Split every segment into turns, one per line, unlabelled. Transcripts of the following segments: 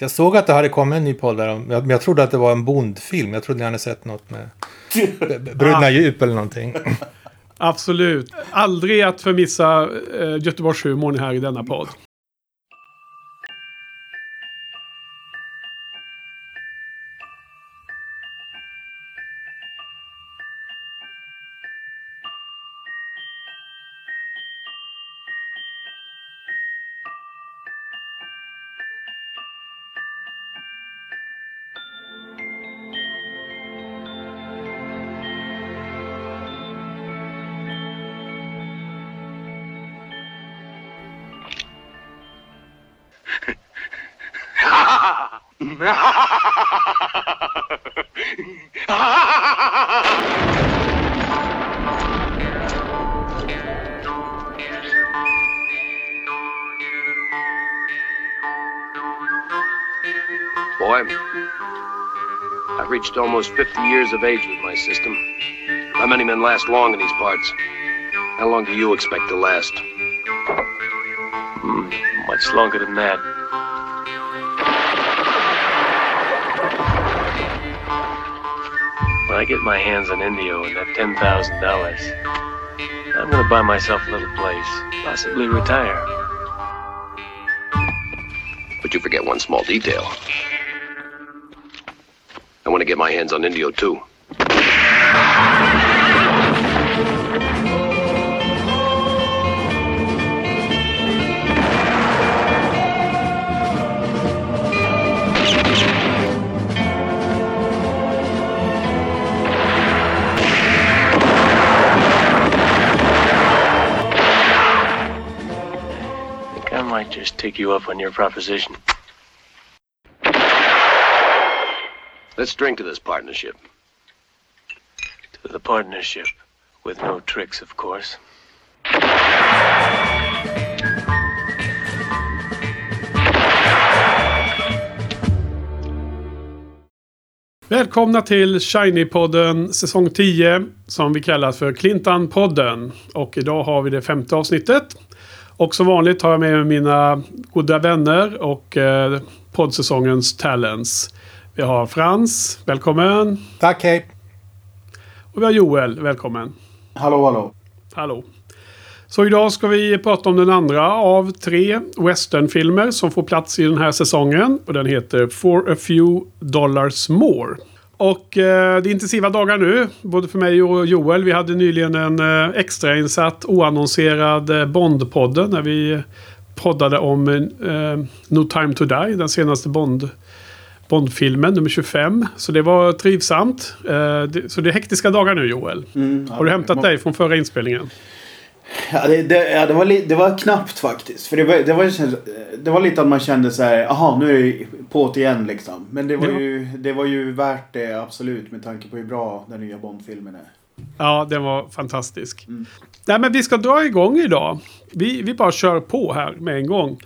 Jag såg att det hade kommit en ny podd där. Men jag trodde att det var en Bondfilm. Jag trodde ni hade sett något med Bröderna Djup eller någonting.
Absolut. Aldrig att förmissa eh, Göteborgshumorn här i denna podd.
Reached almost 50 years of age with my system. How many men last long in these parts. How long do you expect to last?
Hmm, much longer than that. When I get my hands on Indio and that $10,000, I'm gonna buy myself a little place, possibly retire.
But you forget one small detail. Want to get my hands on Indio, too.
I might just take you up on your proposition.
Let's drink to this partnership.
To the partnership. With no tricks, of course.
Välkomna till Shiny-podden säsong 10 som vi kallar för Clintan-podden. Och idag har vi det femte avsnittet. Och som vanligt har jag med mig mina goda vänner och eh, poddsäsongens talents. Vi har Frans, välkommen.
Tack, hej.
Och vi har Joel, välkommen.
Hallå, hallå.
Hallå. Så idag ska vi prata om den andra av tre westernfilmer som får plats i den här säsongen. Och den heter For a few dollars more. Och eh, det är intensiva dagar nu, både för mig och Joel. Vi hade nyligen en eh, extrainsatt oannonserad eh, Bond-podden när vi poddade om eh, No time to die, den senaste Bond Bondfilmen, nummer 25. Så det var trivsamt. Eh, så det är hektiska dagar nu Joel.
Mm,
Har du hämtat dig från förra inspelningen?
Ja, det, det, ja, det, var det var knappt faktiskt. För det var, det, var, det var lite att man kände så här, aha nu är det på igen liksom. Men det var,
Ja.
ju, det var ju värt det absolut med tanke på hur bra den nya Bond-filmen är.
Ja, den var fantastisk.
Mm.
Nej, men vi ska dra igång idag. Vi, vi bara kör på här med en gång.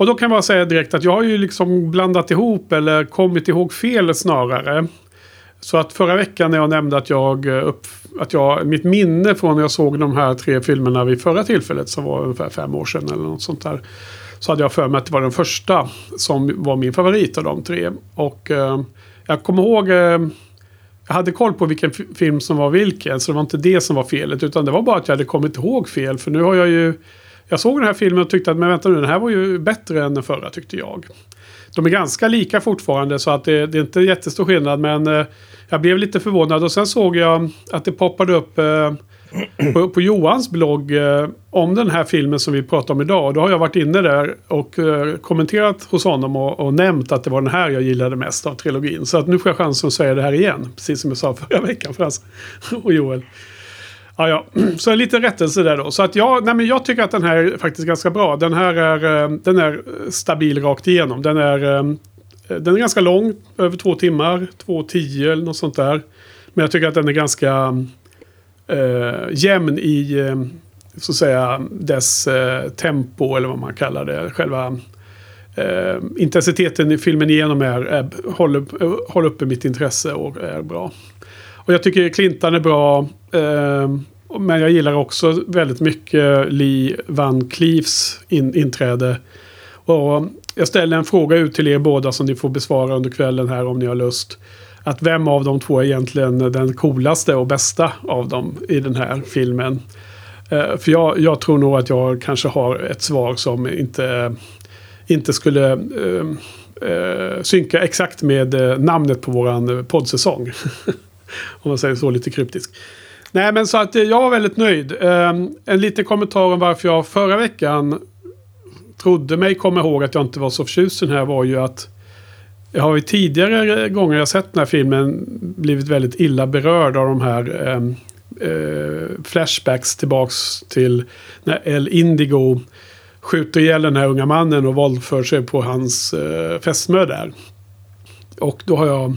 Och då kan jag bara säga direkt att jag har ju liksom blandat ihop eller kommit ihåg fel snarare. Så att förra veckan när jag nämnde att jag, eh, upp, att jag, mitt minne från när jag såg de här tre filmerna vid förra tillfället som var ungefär fem år sedan eller något sånt där. Så hade jag för mig att det var den första som var min favorit av de tre. Och eh, jag kommer ihåg eh, jag hade koll på vilken film som var vilken, så det var inte det som var felet. Utan det var bara att jag hade kommit ihåg fel. För nu har jag ju... Jag såg den här filmen och tyckte att men vänta nu, den här var ju bättre än den förra tyckte jag. De är ganska lika fortfarande så att det, det är inte jättestor skillnad. Men eh, jag blev lite förvånad och sen såg jag att det poppade upp eh, på, på Johans blogg eh, om den här filmen som vi pratar om idag. Och då har jag varit inne där och eh, kommenterat hos honom och, och nämnt att det var den här jag gillade mest av trilogin. Så att nu får jag chansen att säga det här igen. Precis som jag sa förra veckan för alltså, och Joel. Ja, ja. Så lite rättelse där då. Så att jag, nej men jag tycker att den här är faktiskt ganska bra. Den här är, eh, den är stabil rakt igenom. Den är, eh, den är ganska lång, över två timmar, två tio eller något sånt där. Men jag tycker att den är ganska eh, jämn i eh, så att säga dess eh, tempo eller vad man kallar det. Själva eh, intensiteten i filmen igenom är, är håller, håller uppe mitt intresse och är bra. Och jag tycker Clintan är bra. Eh, men jag gillar också väldigt mycket Lee Van Cleefs in, inträde. Och jag ställer en fråga ut till er båda som ni får besvara under kvällen här om ni har lust. Att vem av de två är egentligen den coolaste och bästa av dem i den här filmen. Eh, för jag, jag tror nog att jag kanske har ett svar som inte, inte skulle eh, eh, synka exakt med eh, namnet på våran poddsäsong. om man säger så lite kryptiskt. Nej men så att eh, jag var väldigt nöjd. Ehm, en liten kommentar om varför jag förra veckan trodde mig komma ihåg att jag inte var så förtjust i den här var ju att jag har ju tidigare eh, gånger jag sett den här filmen blivit väldigt illa berörd av de här eh, eh, flashbacks tillbaks till när El Indigo skjuter ihjäl den här unga mannen och våldför sig på hans eh, fästmö där. Och då har jag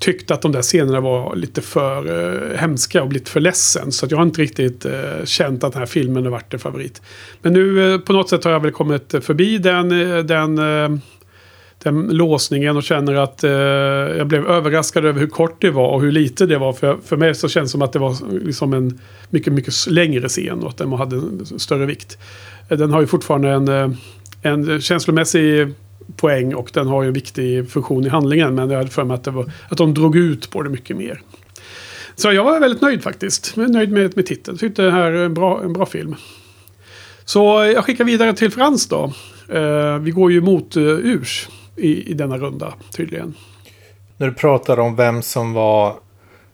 tyckt att de där scenerna var lite för eh, hemska och blivit för ledsen. Så jag har inte riktigt eh, känt att den här filmen har varit en favorit. Men nu eh, på något sätt har jag väl kommit förbi den, eh, den, eh, den låsningen och känner att eh, jag blev överraskad över hur kort det var och hur lite det var. För, för mig så känns det som att det var liksom en mycket, mycket längre scen och att den hade en större vikt. Eh, den har ju fortfarande en, en känslomässig poäng och den har ju en viktig funktion i handlingen. Men jag hade för mig att, det var, att de drog ut på det mycket mer. Så jag var väldigt nöjd faktiskt. Jag nöjd med, med titeln. Tyckte det här är en bra, en bra film. Så jag skickar vidare till Frans då. Eh, vi går ju mot eh, Urs i, i denna runda tydligen.
När du pratar om vem som var,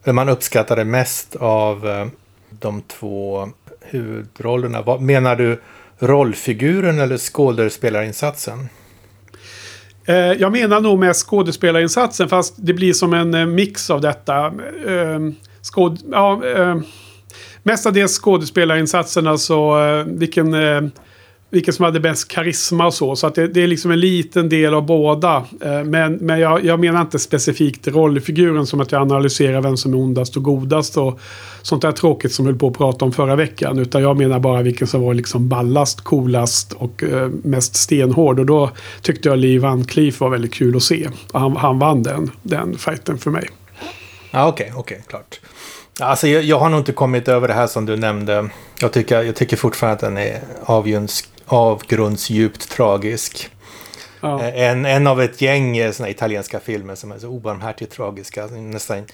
vem man uppskattade mest av eh, de två huvudrollerna. Vad, menar du rollfiguren eller skådespelarinsatsen?
Eh, jag menar nog med skådespelarinsatsen fast det blir som en eh, mix av detta. Eh, skåd, ja, ehm, mestadels skådespelarinsatsen, alltså eh, vilken, eh, vilken som hade bäst karisma och så. Så att det, det är liksom en liten del av båda. Eh, men, men jag, jag menar inte specifikt rollfiguren som att jag analyserar vem som är ondast och godast och sånt där tråkigt som vi höll på att prata om förra veckan. Utan jag menar bara vilken som var liksom ballast, coolast och eh, mest stenhård. Och då tyckte jag Lee Van Cleef var väldigt kul att se. Han, han vann den, den fighten för mig.
Ja, okej, okay, okej, okay, klart. Alltså, jag, jag, har nog inte kommit över det här som du nämnde. Jag tycker, jag tycker fortfarande att den är avgrunds, avgrundsdjupt tragisk. Ja. Eh, en, en av ett gäng eh, såna italienska filmer som är så obarmhärtigt tragiska. Nästan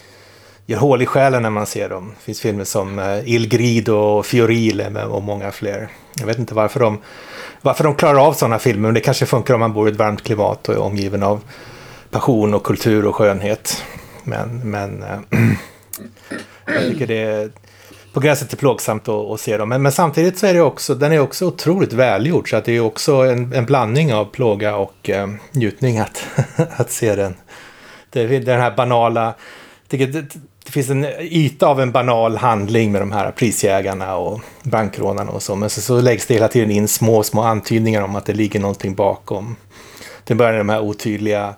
gör hål i själen när man ser dem. Det finns filmer som eh, Il Grido och Fiorile och många fler. Jag vet inte varför de, varför de klarar av sådana filmer, men det kanske funkar om man bor i ett varmt klimat och är omgiven av passion och kultur och skönhet. Men, men jag tycker det är på gränsen till plågsamt att, att se dem. Men, men, samtidigt så är det också, den är också otroligt välgjord. Så att det är också en, en blandning av plåga och eh, njutning att, att se den. Det, den här banala, det, det finns en yta av en banal handling med de här prisjägarna och bankrånarna och så. Men så, så läggs det hela tiden in små, små antydningar om att det ligger någonting bakom. Det börjar med de här otydliga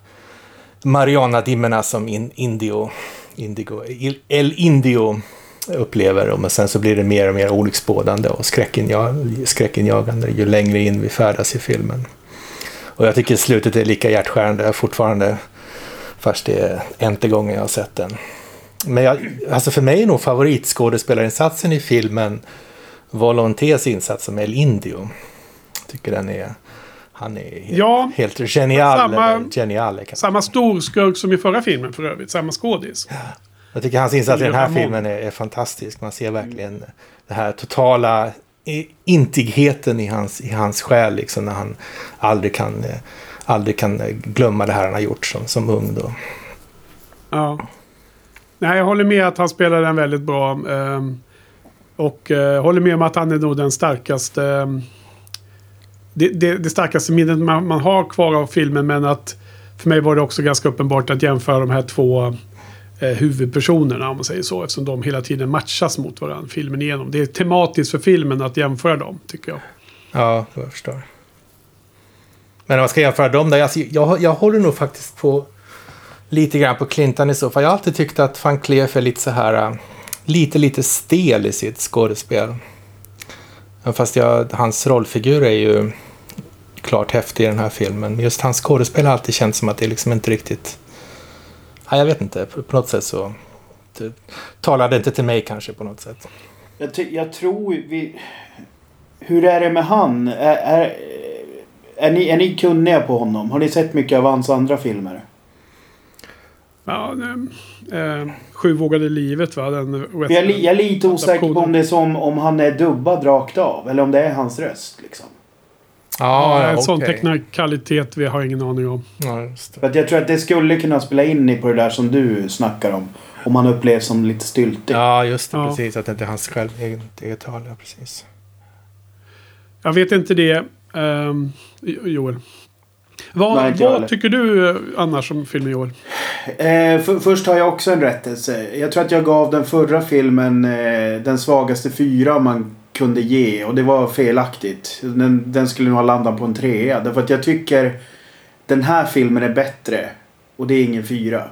Mariana-dimmorna som in, Indio, Indigo, El Indio upplever. Men sen så blir det mer och mer olycksbådande och skräckinjagande ju längre in vi färdas i filmen. Och jag tycker slutet är lika hjärtskärande fortfarande. Fast det är inte gången jag har sett den. Men jag, alltså för mig är nog favoritskådespelarinsatsen i filmen Volontés insats som El Indio. Jag tycker den är... Han är helt, ja, helt genial. Samma, genial
samma storskurk som i förra filmen för övrigt. Samma skådis. Ja.
Jag tycker hans insats i den här filmen är, är, fantastisk. Man ser verkligen mm. den här totala intigheten i hans, i hans själ. Liksom, när han aldrig kan, aldrig kan glömma det här han har gjort som, som ung. Då.
Ja. Nej, jag håller med att han spelar den väldigt bra. Um, och uh, håller med om att han är nog den starkaste... Um, det, det, det, starkaste minnet man, man, har kvar av filmen. Men att för mig var det också ganska uppenbart att jämföra de här två Eh, huvudpersonerna. Om man säger så. Eftersom de hela tiden matchas mot varandra filmen igenom. Det är tematiskt för filmen att jämföra dem, tycker jag.
Ja, jag förstår. Men om man ska jämföra dem där. Alltså, jag, jag håller nog faktiskt på lite grann på Clintan i så fall. Jag har alltid tyckt att van Cleef är lite så här, eh, lite, lite stel i sitt skådespel. Fast jag, hans rollfigur är ju klart häftig i den här filmen. Just hans skådespel har alltid känts som att det liksom inte riktigt... Ja, jag vet inte, på något sätt så... Det talade inte till mig kanske på något sätt.
Jag, jag tror vi... Hur är det med han? Är, är, Är ni, är ni kunniga på honom? Har ni sett mycket av hans andra filmer?
Ja, eh, Sju vågade livet va? Den
jag, jag är lite osäker på om det är som om han är dubbad rakt av. Eller om det är hans röst liksom.
Ja, ja en okay. sån teknikalitet vi har ingen aning om.
Ja, just
det. För jag tror att det skulle kunna spela in i på det där som du snackar om. Om han upplevs som lite styltig.
Ja, just det. Ja. Precis. Att det inte är hans själv eget tal. Ja, precis.
Jag vet inte det. Um, Joel. Vad, vad tycker du annars om filmen Joel?
Eh, för, först har jag också en rättelse. Jag tror att jag gav den förra filmen eh, den svagaste fyra man kunde ge. Och det var felaktigt. Den, den skulle nog ha landat på en trea. Därför att jag tycker den här filmen är bättre. Och det är ingen fyra.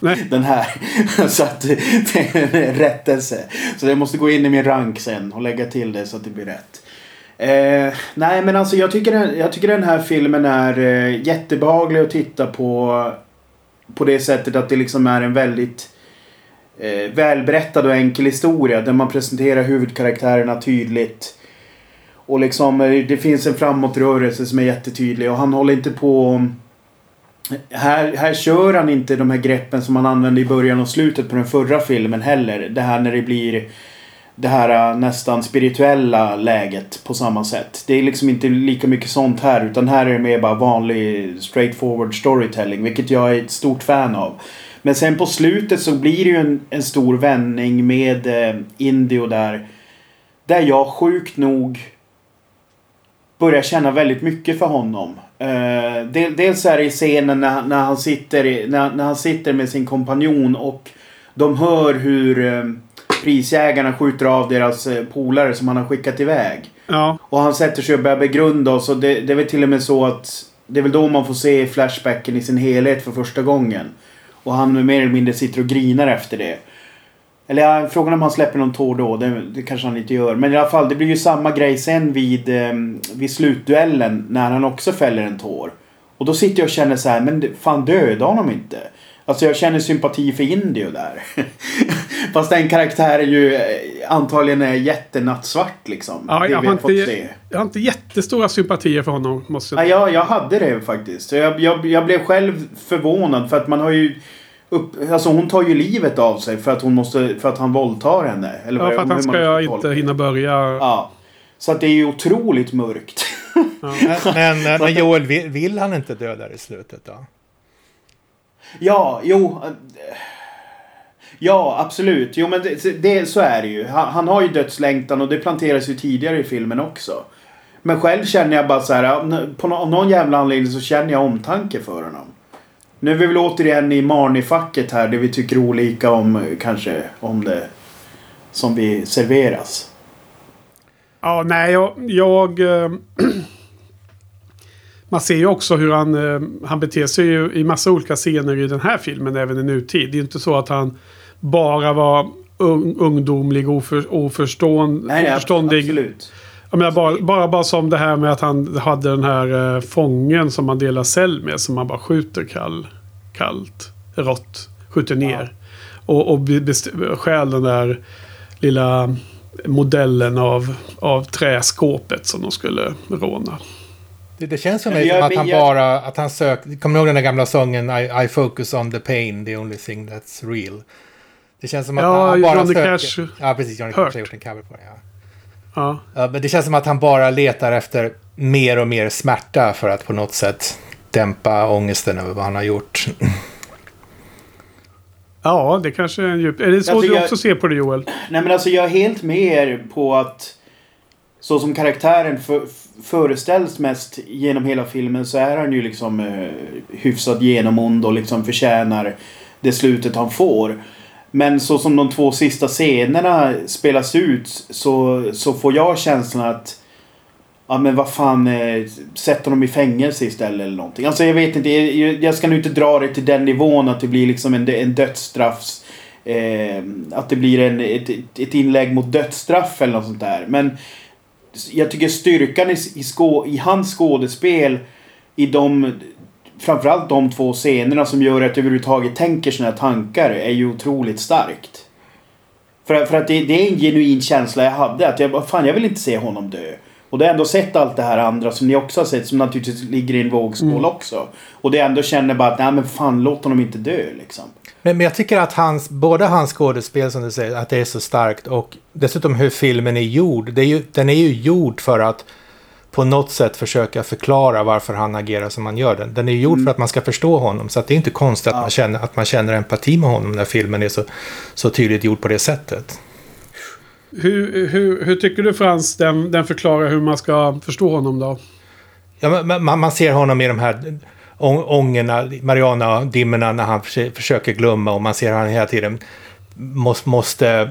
Nej. den här. så att det är en rättelse. Så jag måste gå in i min rank sen och lägga till det så att det blir rätt. Eh, nej men alltså jag tycker, jag tycker den här filmen är eh, jättebehaglig att titta på. På det sättet att det liksom är en väldigt eh, välberättad och enkel historia. Där man presenterar huvudkaraktärerna tydligt. Och liksom eh, det finns en framåtrörelse som är jättetydlig och han håller inte på här, här kör han inte de här greppen som han använde i början och slutet på den förra filmen heller. Det här när det blir det här eh, nästan spirituella läget på samma sätt. Det är liksom inte lika mycket sånt här utan här är det mer bara vanlig straightforward storytelling vilket jag är ett stort fan av. Men sen på slutet så blir det ju en, en stor vändning med eh, Indio där. Där jag sjukt nog börjar känna väldigt mycket för honom. Uh, del, dels är det i scenen när, när, han sitter, när, när han sitter med sin kompanjon och de hör hur uh, prisjägarna skjuter av deras uh, polare som han har skickat iväg.
Ja.
Och han sätter sig och börjar begrunda och så det, det är väl till och med så att det är väl då man får se Flashbacken i sin helhet för första gången. Och han mer eller mindre sitter och grinar efter det. Eller ja, frågan om han släpper någon tår då. Det, det, kanske han inte gör. Men i alla fall, det blir ju samma grej sen vid, eh, vid slutduellen. När han också fäller en tår. Och då sitter jag och känner så här, men fan döda honom inte. Alltså jag känner sympati för Indio där. Fast den karaktären ju eh, antagligen är jättenattsvart liksom.
Ja, jag, har inte, jag har inte jättestora sympatier för honom. Måste
jag... Ja, jag, jag hade det faktiskt. Jag, jag, jag blev själv förvånad för att man har ju upp, alltså hon tar ju livet av sig för att hon måste, för att han våldtar henne.
Eller ja, för att han ska inte hinna börja.
Ja. Så att det är ju otroligt mörkt.
Ja. men, men, men Joel, vill, vill, han inte dö där i slutet då?
Ja, jo. Ja, absolut. Jo, men det, det, så är det ju. Han, han, har ju dödslängtan och det planteras ju tidigare i filmen också. Men själv känner jag bara så här, på någon jävla anledning så känner jag omtanke för honom. Nu är vi väl återigen i Marnie-facket här där vi tycker olika om kanske om det som vi serveras.
Ja, nej, jag... jag äh, man ser ju också hur han, äh, han beter sig ju i massa olika scener i den här filmen, även i nutid. Det är ju inte så att han bara var un, ungdomlig, oför, oförstående, nej, oförståndig.
Absolut.
Jag menar, bara, bara, bara som det här med att han hade den här eh, fången som man delar cell med. Som man bara skjuter kall, kallt, rått. Skjuter ner. Ja. Och, och stjäl den där lilla modellen av, av träskåpet som de skulle råna.
Det, det känns för mig som att han bara, att han söker, kommer ni ihåg den där gamla sången I, I focus on the pain, the only thing that's real. Det känns som att
ja,
han bara
Johnny
söker.
Cash
ja, precis. Johnny Cash har gjort en cover på det. Ja.
Ja.
Men det känns som att han bara letar efter mer och mer smärta för att på något sätt dämpa ångesten över vad han har gjort.
Ja, det kanske är en djup... Är det så alltså, du jag... också ser på det Joel?
Nej men alltså jag är helt med er på att så som karaktären för, föreställs mest genom hela filmen så är han ju liksom eh, hyfsat genomond och liksom förtjänar det slutet han får. Men så som de två sista scenerna spelas ut så, så får jag känslan att Ja men vad fan, eh, sätt honom i fängelse istället eller någonting. Alltså jag vet inte, jag, jag ska nu inte dra det till den nivån att det blir liksom en, en dödsstraffs... Eh, att det blir en, ett, ett inlägg mot dödsstraff eller något sånt där. Men jag tycker styrkan i, i, skå, i hans skådespel i de framförallt de två scenerna som gör att jag överhuvudtaget tänker såna här tankar är ju otroligt starkt. För, för att det, det, är en genuin känsla jag hade. Att jag, fan, jag vill inte se honom dö. Och det har ändå sett allt det här andra som ni också har sett som naturligtvis ligger i en vågskål
Mm.
också. Och det ändå känner bara att nej men fan låt honom inte dö liksom.
Men, men jag tycker att hans, både hans skådespel som du säger, att det är så starkt och dessutom hur filmen är gjord. Det är ju, den är ju gjord för att på något sätt försöka förklara varför han agerar som han gör. Den, den är gjord för att man ska förstå honom. Så att det är inte konstigt att, man känner, att man känner empati med honom när filmen är så, så tydligt gjord på det sätget.
Hur, hur, hur tycker du Frans den, den förklarar hur man ska förstå honom då?
Ja, man, man ser honom i de här ångorna, Mariana-dimmorna när han försö- försöker glömma och man ser han hela tiden måste, måste,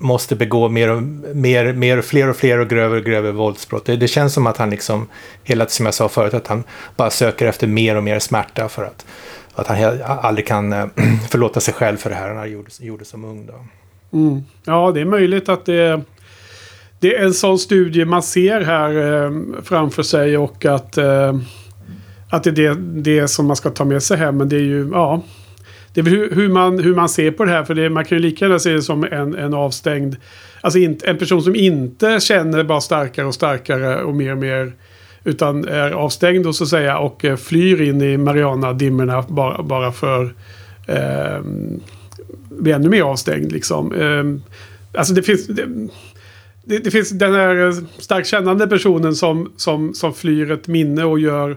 måste begå mer och mer, mer, fler och fler och grövre och grövre våldsbrott. Det, det känns som att han liksom, hela som jag sa förut, att han bara söker efter mer och mer smärta för att, att han aldrig kan eh, förlåta sig själv för det här han gjorde, gjorde som ung. Då.
Mm. Ja, det är möjligt att det, det är en sån studie man ser här eh, framför sig och att, eh, att det är det, det som man ska ta med sig hem. Men det är ju, ja. Det är väl hur, hur, man, hur man ser på det här. För det, man kan ju lika gärna se det som en, en avstängd... Alltså in, en person som inte känner bara starkare och starkare och mer och mer. Utan är avstängd och så att säga och eh, flyr in i Mariana-dimmorna bara, bara för... Eh, bli ännu mer avstängd liksom. Eh, alltså det finns... Det, det, det finns den här eh, starkt kännande personen som, som, som flyr ett minne och gör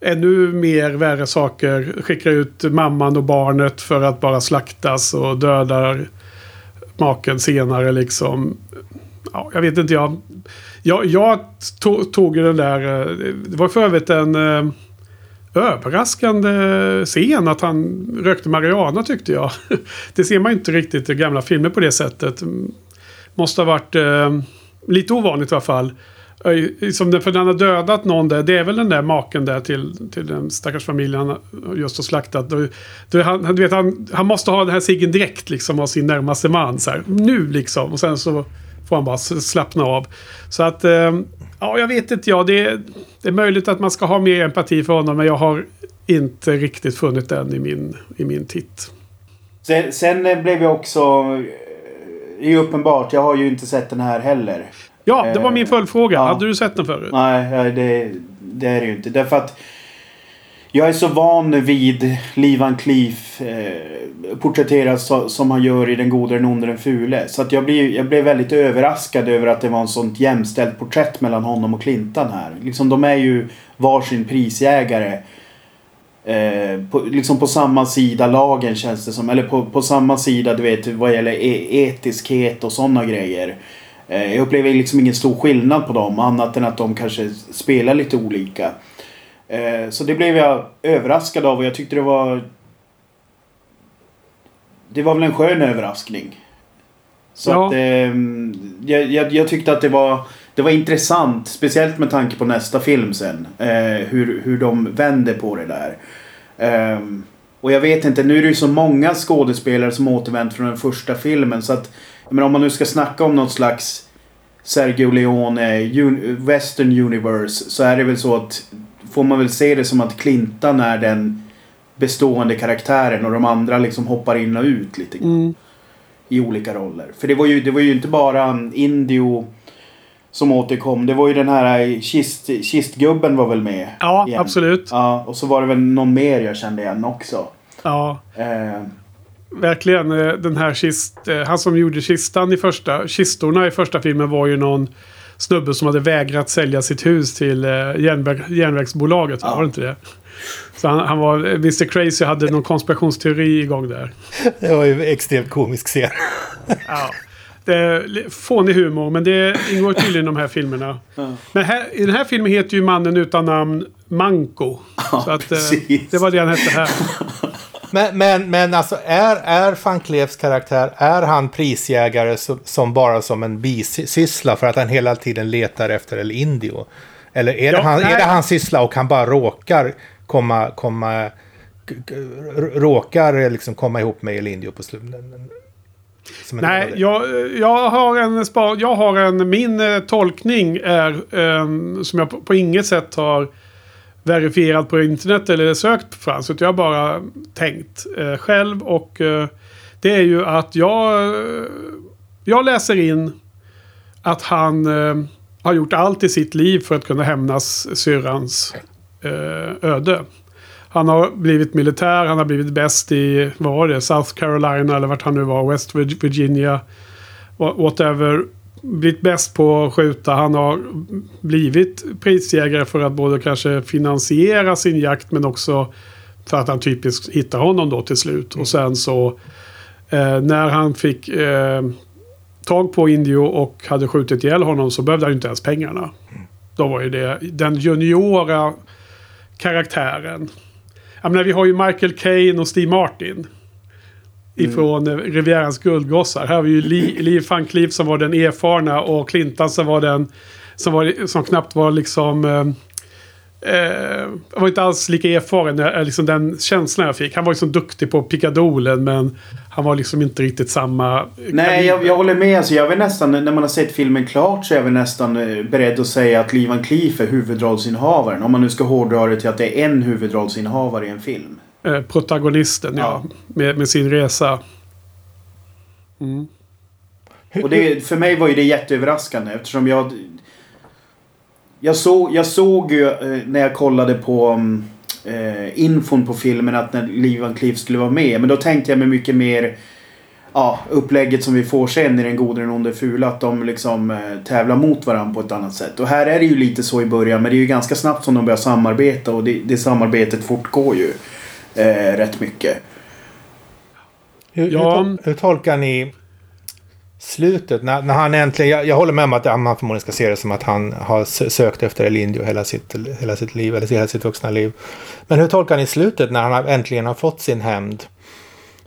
ännu mer värre saker. Skickar ut mamman och barnet för att bara slaktas och dödar maken senare liksom. Ja, jag vet inte, jag... Jag, jag tog ju den där... Eh, det var för övrigt en eh, överraskande scen att han rökte marijuana tyckte jag. Det ser man inte riktigt i gamla filmer på det sättet. Måste ha varit eh, lite ovanligt i alla fall. Som för när han har dödat någon där, det är väl den där maken där till, till den stackars familjen han just har slaktat. Då, då han, du vet, han, han måste ha den här ciggen direkt liksom av sin närmaste man. Så här, nu liksom. Och sen så får han bara slappna av. Så att, eh, ja jag vet inte, ja, det, är- det är möjligt att man ska ha mer empati för honom. Men jag har inte riktigt funnit den i min, i min titt.
Sen, sen blev jag också... Eh, det är uppenbart, jag har ju inte sett den här heller.
Ja, det var
Eh,
min följdfråga.
ja.
Hade du sett den förut?
Nej, nej, det, det är det ju inte. Därför att jag är så van vid Lee Van Cleef eh, porträtteras så, som han gör i Den gode, den onde, den fule. Så att jag, blir, jag blev väldigt överraskad över att det var en sånt jämställt porträtt mellan honom och Clintan här. Liksom, de är ju varsin prisjägare. Eh, på, liksom på samma sida lagen känns det som. Eller på, på samma sida du vet vad gäller e etiskhet och sådana grejer. Eh, jag upplever liksom ingen stor skillnad på dem annat än att de kanske spelar lite olika. Eh, så det blev jag överraskad av och jag tyckte det var... Det var väl en skön överraskning. Så
Ja.
att ehm, jag, jag, jag tyckte att det var, det var intressant. Speciellt med tanke på nästa film sen. Eh, hur, hur de vänder på det där. Ehm, och jag vet inte, nu är det ju så många skådespelare som återvänt från den första filmen. Så att, menar, om man nu ska snacka om något slags Sergio Leone un, Western Universe. Så är det väl så att får man väl se det som att Clintan är den bestående karaktären och de andra liksom hoppar in och ut lite grann
Mm.
i olika roller. För det var ju, det var ju inte bara Indio som återkom. Det var ju den här kist, kistgubben var väl med.
Ja,
igen.
absolut.
Ja, och så var det väl någon mer jag kände igen också.
Ja,
Eh,
verkligen. eh, Den här kist, eh, han som gjorde kistan i första, kistorna i första filmen var ju någon snubbe som hade vägrat sälja sitt hus till eh, järnväg, järnvägsbolaget.
Ja.
Var det inte det? Så han, han var, Mr Crazy hade någon konspirationsteori igång där.
Det var ju extremt komisk scen.
Ja. Det är fånig humor, men det ingår tydligen i de här filmerna. Men här, i den här filmen heter ju mannen utan namn Manko.
Ja,
så att,
precis.
det var det han hette här.
Men, men, men alltså är, är van Cleefs karaktär, är han prisjägare som, som bara som en bisyssla för att han hela tiden letar efter El Indio? Eller är, det,
Ja,
han, är det hans syssla och han bara råkar komma, komma råkar liksom komma ihop med El Indio på slutet?
Nej,
det?
jag, jag har en Jag har en... Min eh, tolkning är... ehm, som jag på, på inget sätt har verifierat på internet eller sökt på Frans. Utan jag har bara tänkt eh, själv. Och eh, det är ju att jag... Eh, jag läser in att han... eh, har gjort allt i sitt liv för att kunna hämnas syrrans eh, öde. Han har blivit militär, han har blivit bäst i, vad var det, South Carolina eller vart han nu var, West Virginia. Whatever. Blivit bäst på att skjuta. Han har blivit prisjägare för att både kanske finansiera sin jakt men också för att han typiskt hittar honom då till slut. Och sen så eh, när han fick eh, tag på Indio och hade skjutit ihjäl honom så behövde han inte ens pengarna. Då var ju det den juniora karaktären. Jag menar, vi har ju Michael Caine och Steve Martin. Ifrån mm. Rivierans guldgossar. Här har vi ju Lee, van Cleef som var den erfarna och Clintan som var den som, var, som knappt var liksom... Eh, eh, var inte alls lika erfaren, liksom den känslan jag fick. Han var så duktig på pickadolen men han var liksom inte riktigt samma...
Nej, jag, jag, håller med. Alltså, jag är nästan, när man har sett filmen klart så är jag nästan eh, beredd att säga att Lee Van Cleef är huvudrollsinnehavaren. Om man nu ska hårdra det till att det är en huvudrollsinnehavare i en film.
Eh, protagonisten, ja. ja. Med, med sin resa.
Mm. Och det, för mig var ju det jätteöverraskande eftersom jag... Jag, så, jag såg ju eh, när jag kollade på... Um, eh, infon på filmen att när Lee Van Cleef skulle vara med. Men då tänkte jag mig mycket mer ja, upplägget som vi får sen i Den gode, den onde, fula. Att de liksom eh, tävlar mot varandra på ett annat sätt. Och här är det ju lite så i början. Men det är ju ganska snabbt som de börjar samarbeta. Och det, det samarbetet fortgår ju eh, rätt mycket.
Hur, ja. hur, hur tolkar ni slutet, när, när han äntligen, jag, jag, håller med om att man förmodligen ska se det som att han har sökt efter Elindio hela sitt, hela sitt liv, eller hela sitt vuxna liv. Men hur tolkar ni slutet när han äntligen har fått sin hämnd?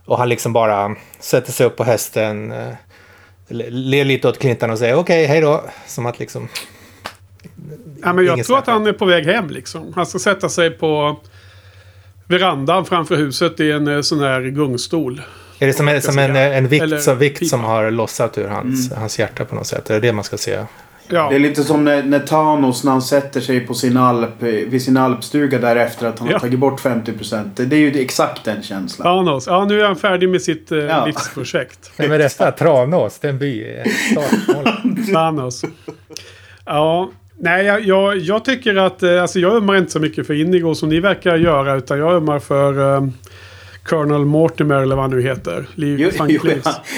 Och han liksom bara sätter sig upp på hästen, eh, ler lite åt Clinton och säger okej, okay, hej då. Som att liksom...
Ja, men jag tror att han är på väg hem liksom. Han ska sätta sig på verandan framför huset i en eh, sån här gungstol.
Är det som, som en, en vikt, Eller, som, vikt som har lossat ur hans, mm. hans hjärta på något sätt? Är det det man ska se?
Ja. Det är lite som när, när Thanos när han sätter sig på sin alp, vid sin alpstuga därefter att han ja. har tagit bort 50%. Det är ju exakt den känslan.
Thanos. Ja, nu är han färdig med sitt eh, ja. livsprojekt.
Nej, men detta, Tranås, det är en by.
Thanos. Ja, nej, jag, jag, jag, tycker att... Eh, alltså jag ömmar inte så mycket för Indigo som ni verkar göra. Utan jag ömmar för... Um, Colonel Mortimer eller vad han nu heter. Liv jo, jo,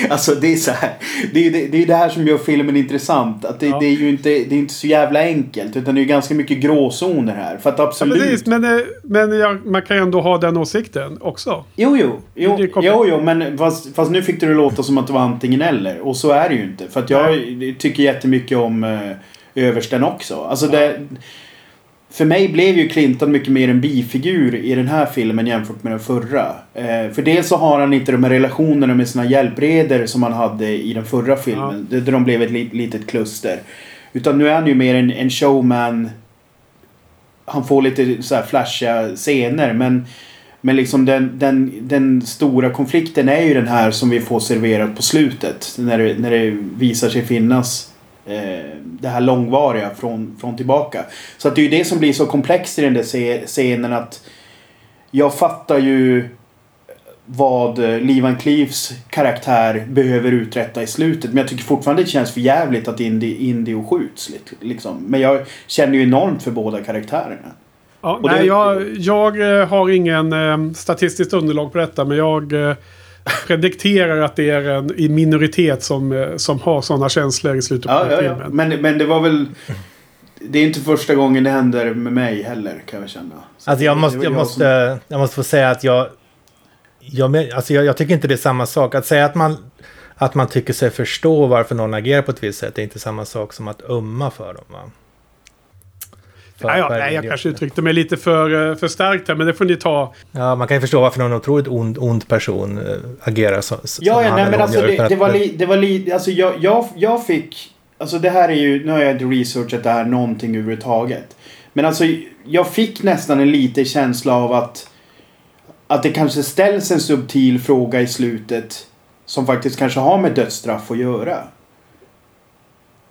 Alltså det är så här. Det är ju det, det, är det här som gör filmen intressant. Att det, ja. det, är ju inte, det är inte så jävla enkelt. Utan det är ganska mycket gråzoner här. För att absolut. Ja,
precis, men eh, men ja, man kan ju ändå ha den åsikten också.
Jo, jo. Jo, jo, jo men fast, fast, nu fick det låta som att det var antingen eller. Och så är det ju inte. För att jag Nej. tycker jättemycket om eh, översten också. Alltså det för mig blev ju Clinton mycket mer en bifigur i den här filmen jämfört med den förra. Eh, för dels så har han inte de här relationerna med sina hjälpreder som han hade i den förra filmen. Ja. Där de blev ett litet kluster. Utan nu är han ju mer en, en showman. Han får lite så här flashiga scener men men liksom den, den, den stora konflikten är ju den här som vi får serverat på slutet. När det, när det visar sig finnas det här långvariga från, från tillbaka. Så att det är ju det som blir så komplext i den där scenen att jag fattar ju vad eh, Lee Van Cleefs karaktär behöver uträtta i slutet. Men jag tycker fortfarande det känns för jävligt att Indy, Indy skjuts. Liksom. Men jag känner ju enormt för båda karaktärerna.
Ja, nej, det... jag, jag eh, har ingen eh, statistiskt underlag på detta. Men jag eh, predikterar att det är en i minoritet som, eh, som har sådana känslor i slutet
ja, på ja, filmen. Ja. Men, men det var väl... Det är inte första gången det händer med mig heller kan jag känna.
Så alltså jag måste, jag, jag, måste, som... jag måste få säga att jag... Jag, alltså jag, jag tycker inte det är samma sak. Att säga att man, att man tycker sig förstå varför någon agerar på ett visst sätt är inte samma sak som att umma för dem. Va?
För, ja, nej, jag kanske uttryckte mig lite för, eh, för starkt här, men det får ni ta.
Ja, man kan ju förstå varför någon otroligt ond, ond person äh, agerar så,
som Ja, ja nej, men alltså det, det, var li, det var li, alltså jag, jag, jag fick, alltså det här är ju, nu har jag inte researchat det här någonting överhuvudtaget. Men alltså jag fick nästan en liten känsla av att att det kanske ställs en subtil fråga i slutet som faktiskt kanske har med dödsstraff att göra.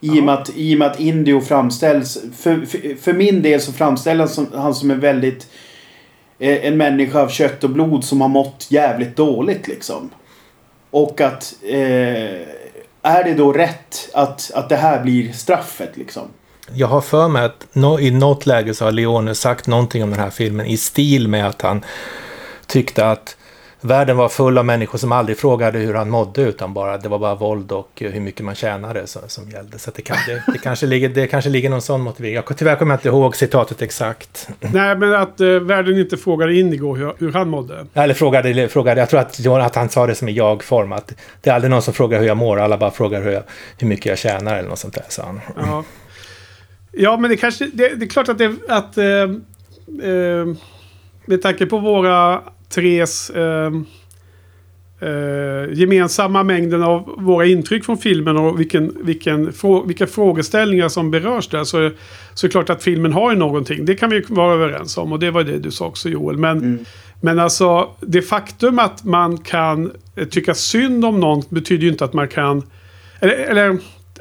I och, med att, I och med att Indio framställs... För, för, för min del så framställs han som en väldigt... Eh, en människa av kött och blod som har mått jävligt dåligt liksom. Och att... Eh, är det då rätt att, att det här blir straffet liksom?
jag har för mig att no, i något läge så har Leone sagt någonting om den här filmen i stil med att han tyckte att världen var full av människor som aldrig frågade hur han mådde utan bara det var bara våld och hur mycket man tjänade som, som gällde. Så det, kan, det, det, kanske ligger, det kanske ligger någon sån motivering. Jag, tyvärr kommer jag inte ihåg citatet exakt.
Nej, men att eh, världen inte frågade Indigo hur, hur han mådde.
Eller frågade, frågade jag tror att, att han sa det som i jag-form. Att det är aldrig någon som frågar hur jag mår, alla bara frågar hur, jag, hur mycket jag tjänar eller något sånt där, sa han.
Ja, ja men det kanske, det, det är klart att det, att eh, eh, med tanke på våra tres eh, eh, gemensamma mängden av våra intryck från filmen och vilken, vilken frå, vilka frågeställningar som berörs där. Så, så är det klart att filmen har ju någonting. Det kan vi vara överens om. Och det var det du sa också Joel. Men, mm. men alltså det faktum att man kan tycka synd om någon betyder ju inte att man kan... Eller, eller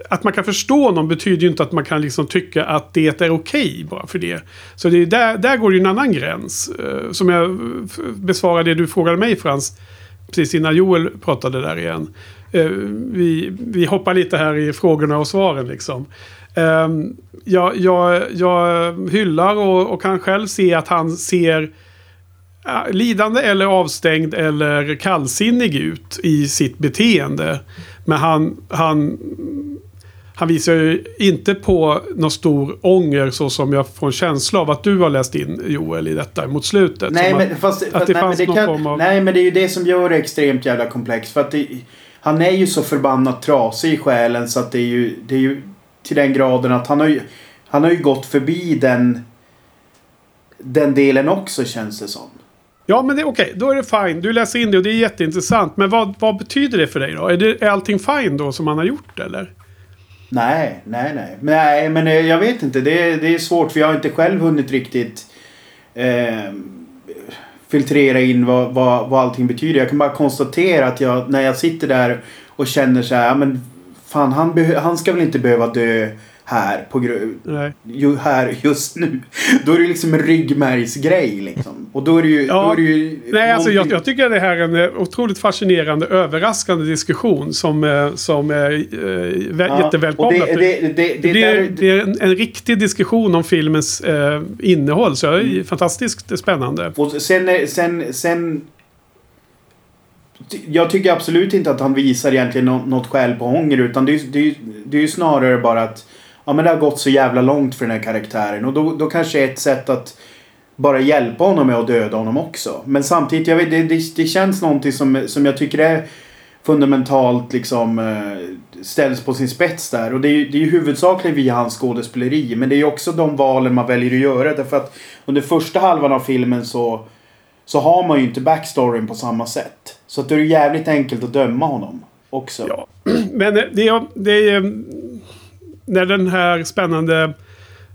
att man kan förstå någon betyder ju inte att man kan liksom tycka att det är okej okay bara för det. Så det är där, där går det ju en annan gräns. Eh, som jag besvarade det du frågade mig Frans. Precis innan Joel pratade där igen. Eh, vi, vi hoppar lite här i frågorna och svaren liksom. Ehm, jag, jag, jag hyllar och, och kan själv se att han ser lidande eller avstängd eller kallsinnig ut i sitt beteende. Men han, han han visar ju inte på någon stor ånger så som jag får en känsla av att du har läst in Joel i detta mot slutet.
Nej, men, fast, att det nej, fanns men det kan, av... Nej, men det är ju det som gör det extremt jävla komplext. För att det, han är ju så förbannat trasig i själen så att det är ju, det är ju till den graden att han har ju, han har ju gått förbi den, den delen också känns det som.
Ja, men det är okej. Okay. Då är det fine. Du läser in det och det är jätteintressant. Men vad, vad betyder det för dig då? Är, det, är allting fine då som han har gjort eller?
Nej, nej, nej. Nej, men eh, jag vet inte. Det är, det är svårt för jag har inte själv hunnit riktigt eh, filtrera in vad, vad, vad allting betyder. Jag kan bara konstatera att jag, när jag sitter där och känner så här, ja men fan han, han ska väl inte behöva dö här på ju, här just nu. Då är det liksom en ryggmärgsgrej liksom. Och då är det ju... Ja, då är det ju
nej, alltså jag, jag, tycker det här är en eh, otroligt fascinerande, överraskande diskussion som, eh, som är äh, ja, jättevälkomnad. Det, det, det, det, det, är, det är en, en, riktig diskussion om filmens äh, innehåll. Så det är mm. fantastiskt spännande.
Och sen, sen, sen jag tycker absolut inte att han visar egentligen något skäl på ånger utan det är, det, är, det är ju snarare bara att ja men det har gått så jävla långt för den här karaktären. Och då, då kanske ett sätt att bara hjälpa honom är att döda honom också. Men samtidigt, jag vet, det, det, det känns någonting som, som jag tycker är fundamentalt liksom eh, ställs på sin spets där. Och det är ju det är huvudsakligen via hans skådespeleri. Men det är ju också de valen man väljer att göra. Därför att under första halvan av filmen så, så har man ju inte backstoryn på samma sätt. Så att det är jävligt enkelt att döma honom också.
Ja, men eh, det det eh, när den här spännande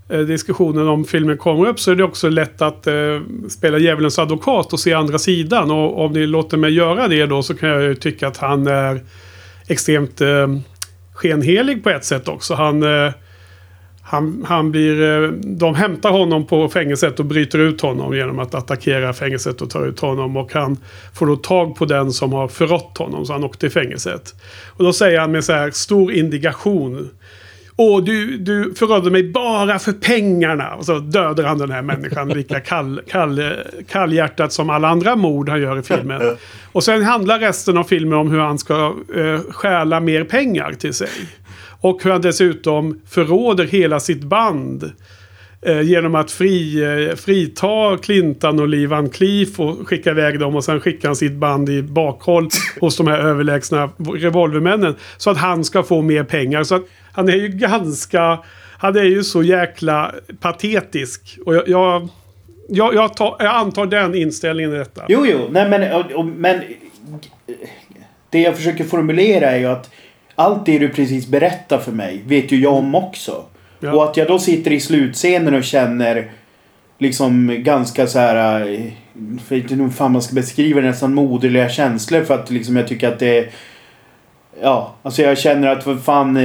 eh, diskussionen om filmen kommer upp så är det också lätt att eh, spela djävulens advokat och se andra sidan. Och om ni låter mig göra det då så kan jag ju tycka att han är extremt eh, skenhelig på ett sätt också. Han, eh, han, han blir... Eh, de hämtar honom på fängelset och bryter ut honom genom att attackera fängelset och ta ut honom. Och han får då tag på den som har förrått honom så han åkte i fängelset. Och då säger han med så här stor indikation. Åh, du, du förrådde mig bara för pengarna. Och så dödar han den här människan lika kall, kall, kallhjärtat som alla andra mord han gör i filmen. Och sen handlar resten av filmen om hur han ska eh, stjäla mer pengar till sig. Och hur han dessutom förråder hela sitt band. Eh, genom att fri, eh, frita Clintan och Lee Van Cleef och skicka iväg dem och sen skickar han sitt band i bakhåll hos de här överlägsna revolvermännen. Så att han ska få mer pengar. Så att han är ju ganska... Han är ju så jäkla patetisk. Och jag... jag jag, jag, tar, jag antar den inställningen i detta.
Jo, jo. Nej, men, och, och, men det jag försöker formulera är ju att allt det du precis berättar för mig vet ju jag om också. Ja. Och att jag då sitter i slutscenen och känner liksom ganska så här... För inte hur fan man ska beskriva det, nästan moderliga känslor för att liksom jag tycker att det... Ja, alltså jag känner att vad fan...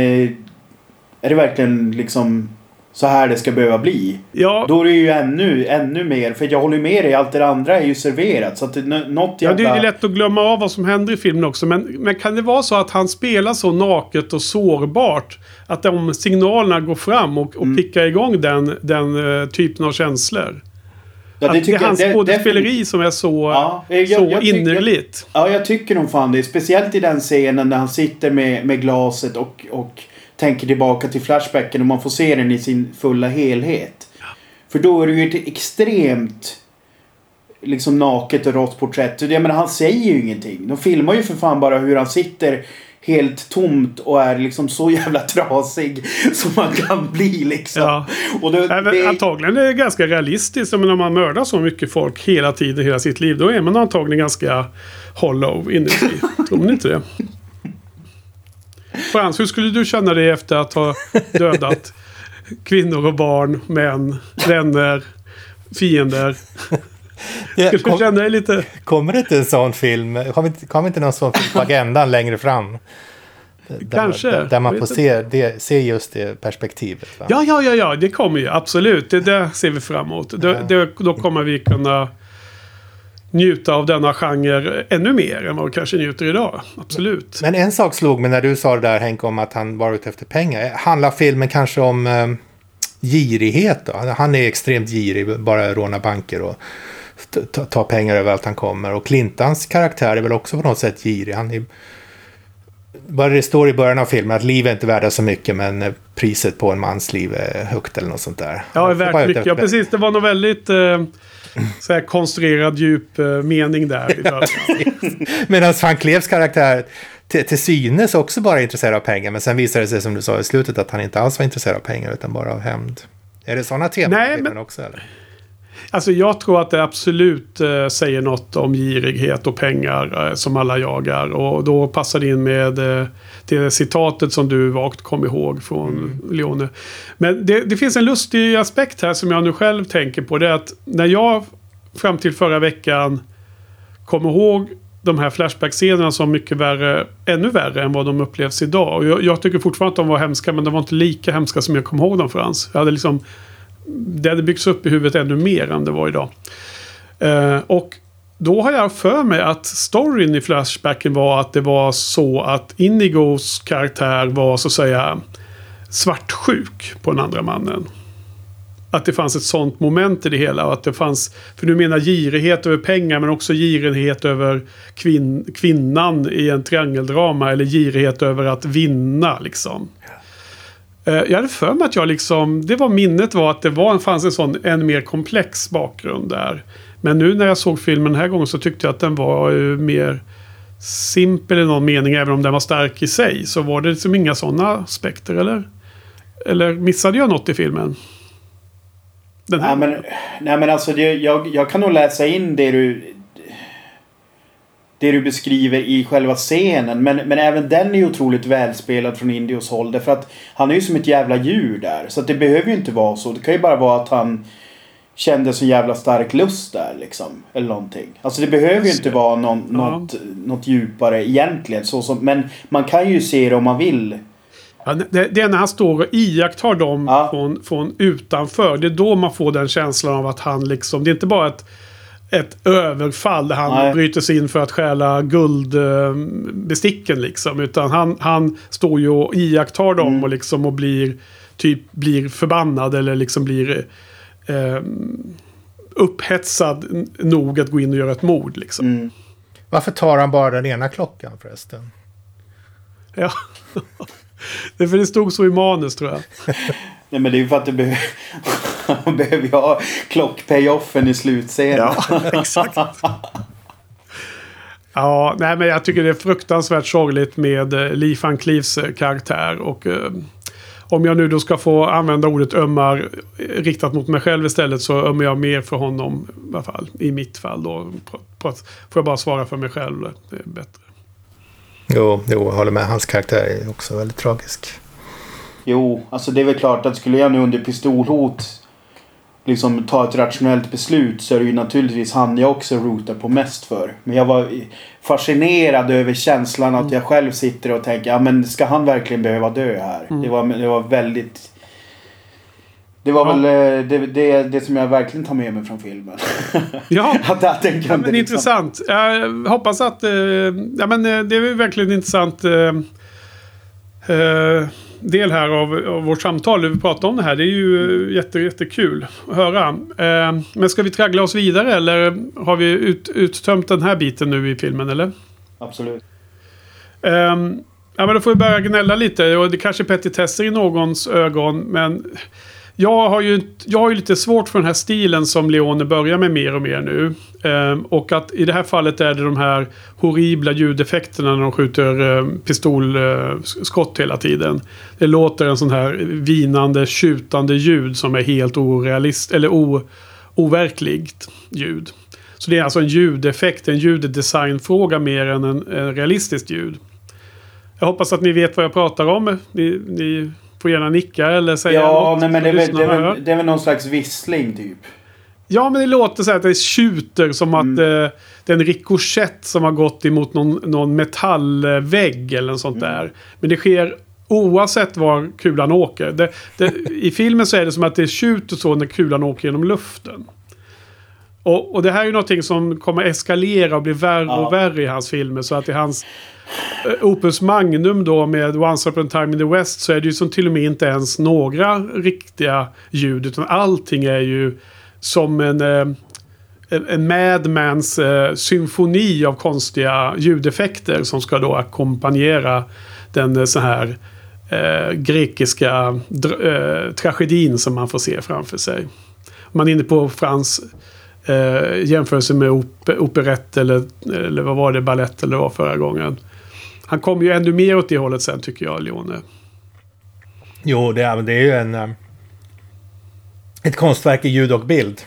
Är det verkligen liksom... så här det ska behöva bli.
Ja,
Då är det ju ännu, ännu mer. För jag håller med dig. Allt det andra är ju serverat. Så att det, nå- något
ja, det
jävla...
är ju lätt att glömma av vad som händer i filmen också. Men, men kan det vara så att han spelar så naket och sårbart att de signalerna går fram och,
Mm.
och pickar igång den, den eh, typen av känslor?
Ja,
att det
tycker
är
jag-
hans
det-
skådespeleri som är så,
Ja, jag-
så
jag tycker-
innerligt.
Ja, jag tycker nog fan det. Speciellt i den scenen när han sitter med, med glaset och, och tänker tillbaka till Flashbacken och man får se den i sin fulla helhet. För då är det ju ett extremt liksom naket och rått porträtt. Jag menar, han säger ju ingenting. De filmar ju för fan bara hur han sitter helt tomt och är liksom så jävla trasig som man kan bli liksom.
Ja.
Och
Nej, men
det,
Antagligen är det ganska realistiskt. Men om man mördar så mycket folk hela tiden, hela sitt liv. Då är man antagligen ganska hollow inuti. Tror ni inte det? Frans, hur skulle du känna dig efter att ha dödat kvinnor och barn, män, vänner, fiender?
Ja,
Skulle du
kom,
känna dig lite...
kommer det inte en sån film? Kommer inte, kommer inte någon sån film på agendan längre fram? Där,
Kanske.
Där, där man får se, det, se just det perspektivet. Va?
Ja, ja, ja, ja, det kommer ju. Absolut. Det där ser vi fram emot. Det, det, då kommer vi kunna njuta av denna genre ännu mer än vad vi kanske njuter idag. Absolut.
Men en sak slog mig när du sa det där Henke om att han var ute efter pengar. Handlar filmen kanske om eh, girighet då? Han är extremt girig, bara råna banker och ta, pengar överallt han kommer. Och Clintans karaktär är väl också på något sätt girig. Han är, bara det står i början av filmen att liv är inte värda så mycket men eh, priset på en mans liv är högt eller något sånt där.
Ja, mycket. Ja, precis. Det var nog väldigt eh, så här konstruerad djup eh, mening där. i början.
Medan Van Klevs karaktär till, till synes också bara är intresserad av pengar. Men sen visar det sig som du sa i slutet att han inte alls var intresserad av pengar utan bara av hämnd. Är det sådana teman
Nej, men-
också? Eller?
Alltså jag tror att det absolut eh, säger något om girighet och pengar eh, som alla jagar. Och då passar det in med eh, det citatet som du vagt kom ihåg från Leone. Men det, det finns en lustig aspekt här som jag nu själv tänker på. Det är att när jag fram till förra veckan kom ihåg de här Flashback-scenerna som mycket värre, ännu värre än vad de upplevs idag. Och jag, jag tycker fortfarande att de var hemska, men de var inte lika hemska som jag kom ihåg dem Frans. Jag hade liksom det hade byggts upp i huvudet ännu mer än det var idag. Eh, och då har jag för mig att storyn i Flashbacken var att det var så att Indigos karaktär var så att säga svartsjuk på den andra mannen. Att det fanns ett sånt moment i det hela. Och att det fanns, för du menar girighet över pengar men också girighet över kvin, kvinnan i en triangeldrama. Eller girighet över att vinna liksom. Eh, jag hade för mig att jag liksom, det var minnet var att det var, fanns en sån än mer komplex bakgrund där. Men nu när jag såg filmen den här gången så tyckte jag att den var ju mer simpel i någon mening. Även om den var stark i sig. Så var det liksom inga sådana aspekter eller? Eller missade jag något i filmen? Den här
Nej men, nej, men alltså det, jag, jag kan nog läsa in det du... Det du beskriver i själva scenen. Men, men även den är ju otroligt välspelad från Indios håll. Därför att han är ju som ett jävla djur där. Så det behöver ju inte vara så. Det kan ju bara vara att han kände så jävla stark lust där liksom. Eller någonting. Alltså det behöver ju inte vara någon, något, något djupare egentligen. Så som, men man kan ju se det om man vill.
Ja, det, det är när han står och iakttar dem
Ja.
från, från utanför. Det är då man får den känslan av att han liksom... Det är inte bara ett, ett överfall där han
Nej.
bryter sig in för att stjäla guldbesticken liksom. Utan han, han står ju och iakttar dem
Mm.
och liksom och blir typ blir förbannad eller liksom blir eh, upphetsad nog att gå in och göra ett mord liksom.
Mm.
Varför tar han bara den ena klockan förresten?
Ja. det är för det stod så i manus tror jag.
Nej men det är ju för att det behöver... behöver ju ha klockpayoffen i slutscenen.
exakt. Ja, nej men jag tycker det är fruktansvärt sorgligt med eh, Lee Van Cleefs eh, karaktär. Och eh, om jag nu då ska få använda ordet ömmar riktat mot mig själv istället så ömmar jag mer för honom. I alla fall i mitt fall då. På, på att, får jag bara svara för mig själv. Det är bättre.
Jo, jo, jag håller med. Hans karaktär är också väldigt tragisk.
Jo, alltså det är väl klart att skulle jag nu under pistolhot liksom ta ett rationellt beslut så är det ju naturligtvis han jag också rotar på mest för. Men jag var fascinerad över känslan att jag själv sitter och tänker ja men ska han verkligen behöva dö här? Det, var, det var väldigt Det var
Ja.
väl eh, det, det, det som jag verkligen tar med mig från filmen.
Ja,
att, att den
Ja, men
liksom-
intressant. Jag hoppas att... Eh, ja, men, eh, det är verkligen intressant eh, eh, del här av, av vårt samtal. Hur vi pratar om det här. Det är ju eh, jätte, jättekul att höra. Eh, men ska vi traggla oss vidare eller har vi ut, uttömt den här biten nu i filmen eller?
Absolut.
Ehm, ja, men då får vi börja gnälla lite. Och det kanske är petitesser i någons ögon. Men jag har, ju, jag har ju lite svårt för den här stilen som Leone börjar med mer och mer nu. Ehm, och att i det här fallet är det de här horribla ljudeffekterna när de skjuter ehm, eh, pistolskott hela tiden. Det låter en sån här vinande, tjutande ljud som är helt orealist eller o, overkligt ljud. Så det är alltså en ljudeffekt, en ljuddesignfråga mer än en, en realistiskt ljud. Jag hoppas att ni vet vad jag pratar om. Ni, ni får gärna nicka eller säga
Ja,
något.
nej, men det är, väl, det, är väl, det är väl någon slags vissling typ.
Ja, men det låter så här att det tjuter som att
Mm.
eh, det är en rikoschett som har gått emot någon, någon metallvägg eller något sånt
Mm.
där. Men det sker oavsett var kulan åker. Det, det, I filmen så är det som att det tjuter så när kulan åker genom luften. Och, och det här är ju någonting som kommer eskalera och bli värre
Ja.
och värre i hans filmer. Så att i hans Eh, Opus Magnum då med Once Upon a Time in the West så är det ju som till och med inte ens några riktiga ljud. Utan allting är ju som en, eh, en, Madmans eh, symfoni av konstiga ljudeffekter som ska då ackompanjera den så här eh, grekiska eh, tragedin som man får se framför sig. Om man är inne på Frans eh, jämförelse med op operett eller, eller vad var det, ballett eller vad var förra gången. Han kommer ju ännu mer åt det hållet sen tycker jag, Leone.
Jo, det är, det är ju en... eh, Ett konstverk i ljud och bild.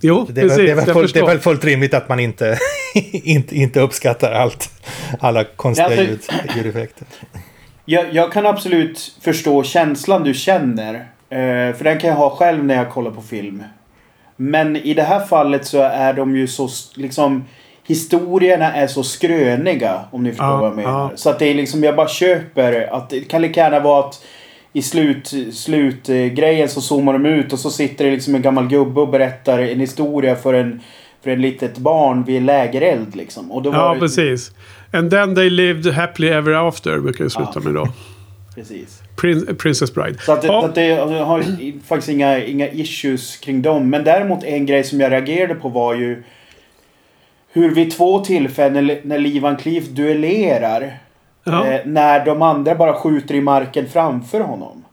Jo,
Det är,
precis.
väl, det, är väl fullt, det är väl fullt rimligt att man inte, inte, inte uppskattar allt. Alla konstiga
Ja, det-
ljud, ljudeffekter.
Jag, jag kan absolut förstå känslan du känner. Eh, för den kan jag ha själv när jag kollar på film. Men i det här fallet så är de ju så liksom Historierna är så skröniga om ni förstår
Ja,
vad jag menar.
ja.
Så att det är liksom, jag bara köper att det kan lika gärna vara att i slut, slutgrejen så zoomar de ut och så sitter det liksom en gammal gubbe och berättar en historia för en för en litet barn vid en lägereld liksom. Och då var
Ja,
det,
precis. And then they lived happily ever after brukar det sluta
Ja.
med då.
precis.
Prin- Princess Bride.
Så att,
Ja.
så att det, har faktiskt inga, inga issues kring dem. Men däremot en grej som jag reagerade på var ju hur vid två tillfällen när, när Lee Van Cleef duellerar
Ja.
eh, när de andra bara skjuter i marken framför honom.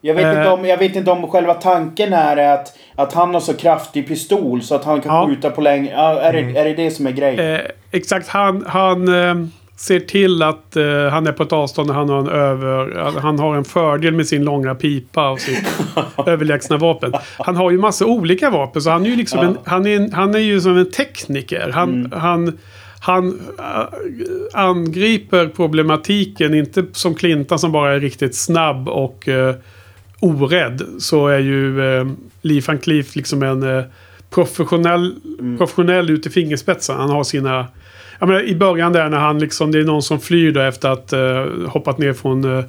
Jag vet,
Eh.
inte, om, jag vet inte om själva tanken är att, att han har så kraftig pistol så att han kan
Ja.
skjuta på längre... Är, det, är det det som är grejen?
Eh, exakt, han, han eh, ser till att eh, han är på ett avstånd när han har en över... Han har en fördel med sin långa pipa och sitt överlägsna vapen. Han har ju massa olika vapen så han är ju liksom
Ja.
en, han är, en, han är ju som en tekniker. Han,
Mm.
han, han äh, angriper problematiken, inte som Clintan som bara är riktigt snabb och eh, orädd. Så är ju eh, Lee Van Cleef liksom en eh, professionell, professionell ut i fingerspetsen. Han har sina... Jag menar, I början där när han liksom, det är någon som flyr då efter att uh, hoppat ner från uh,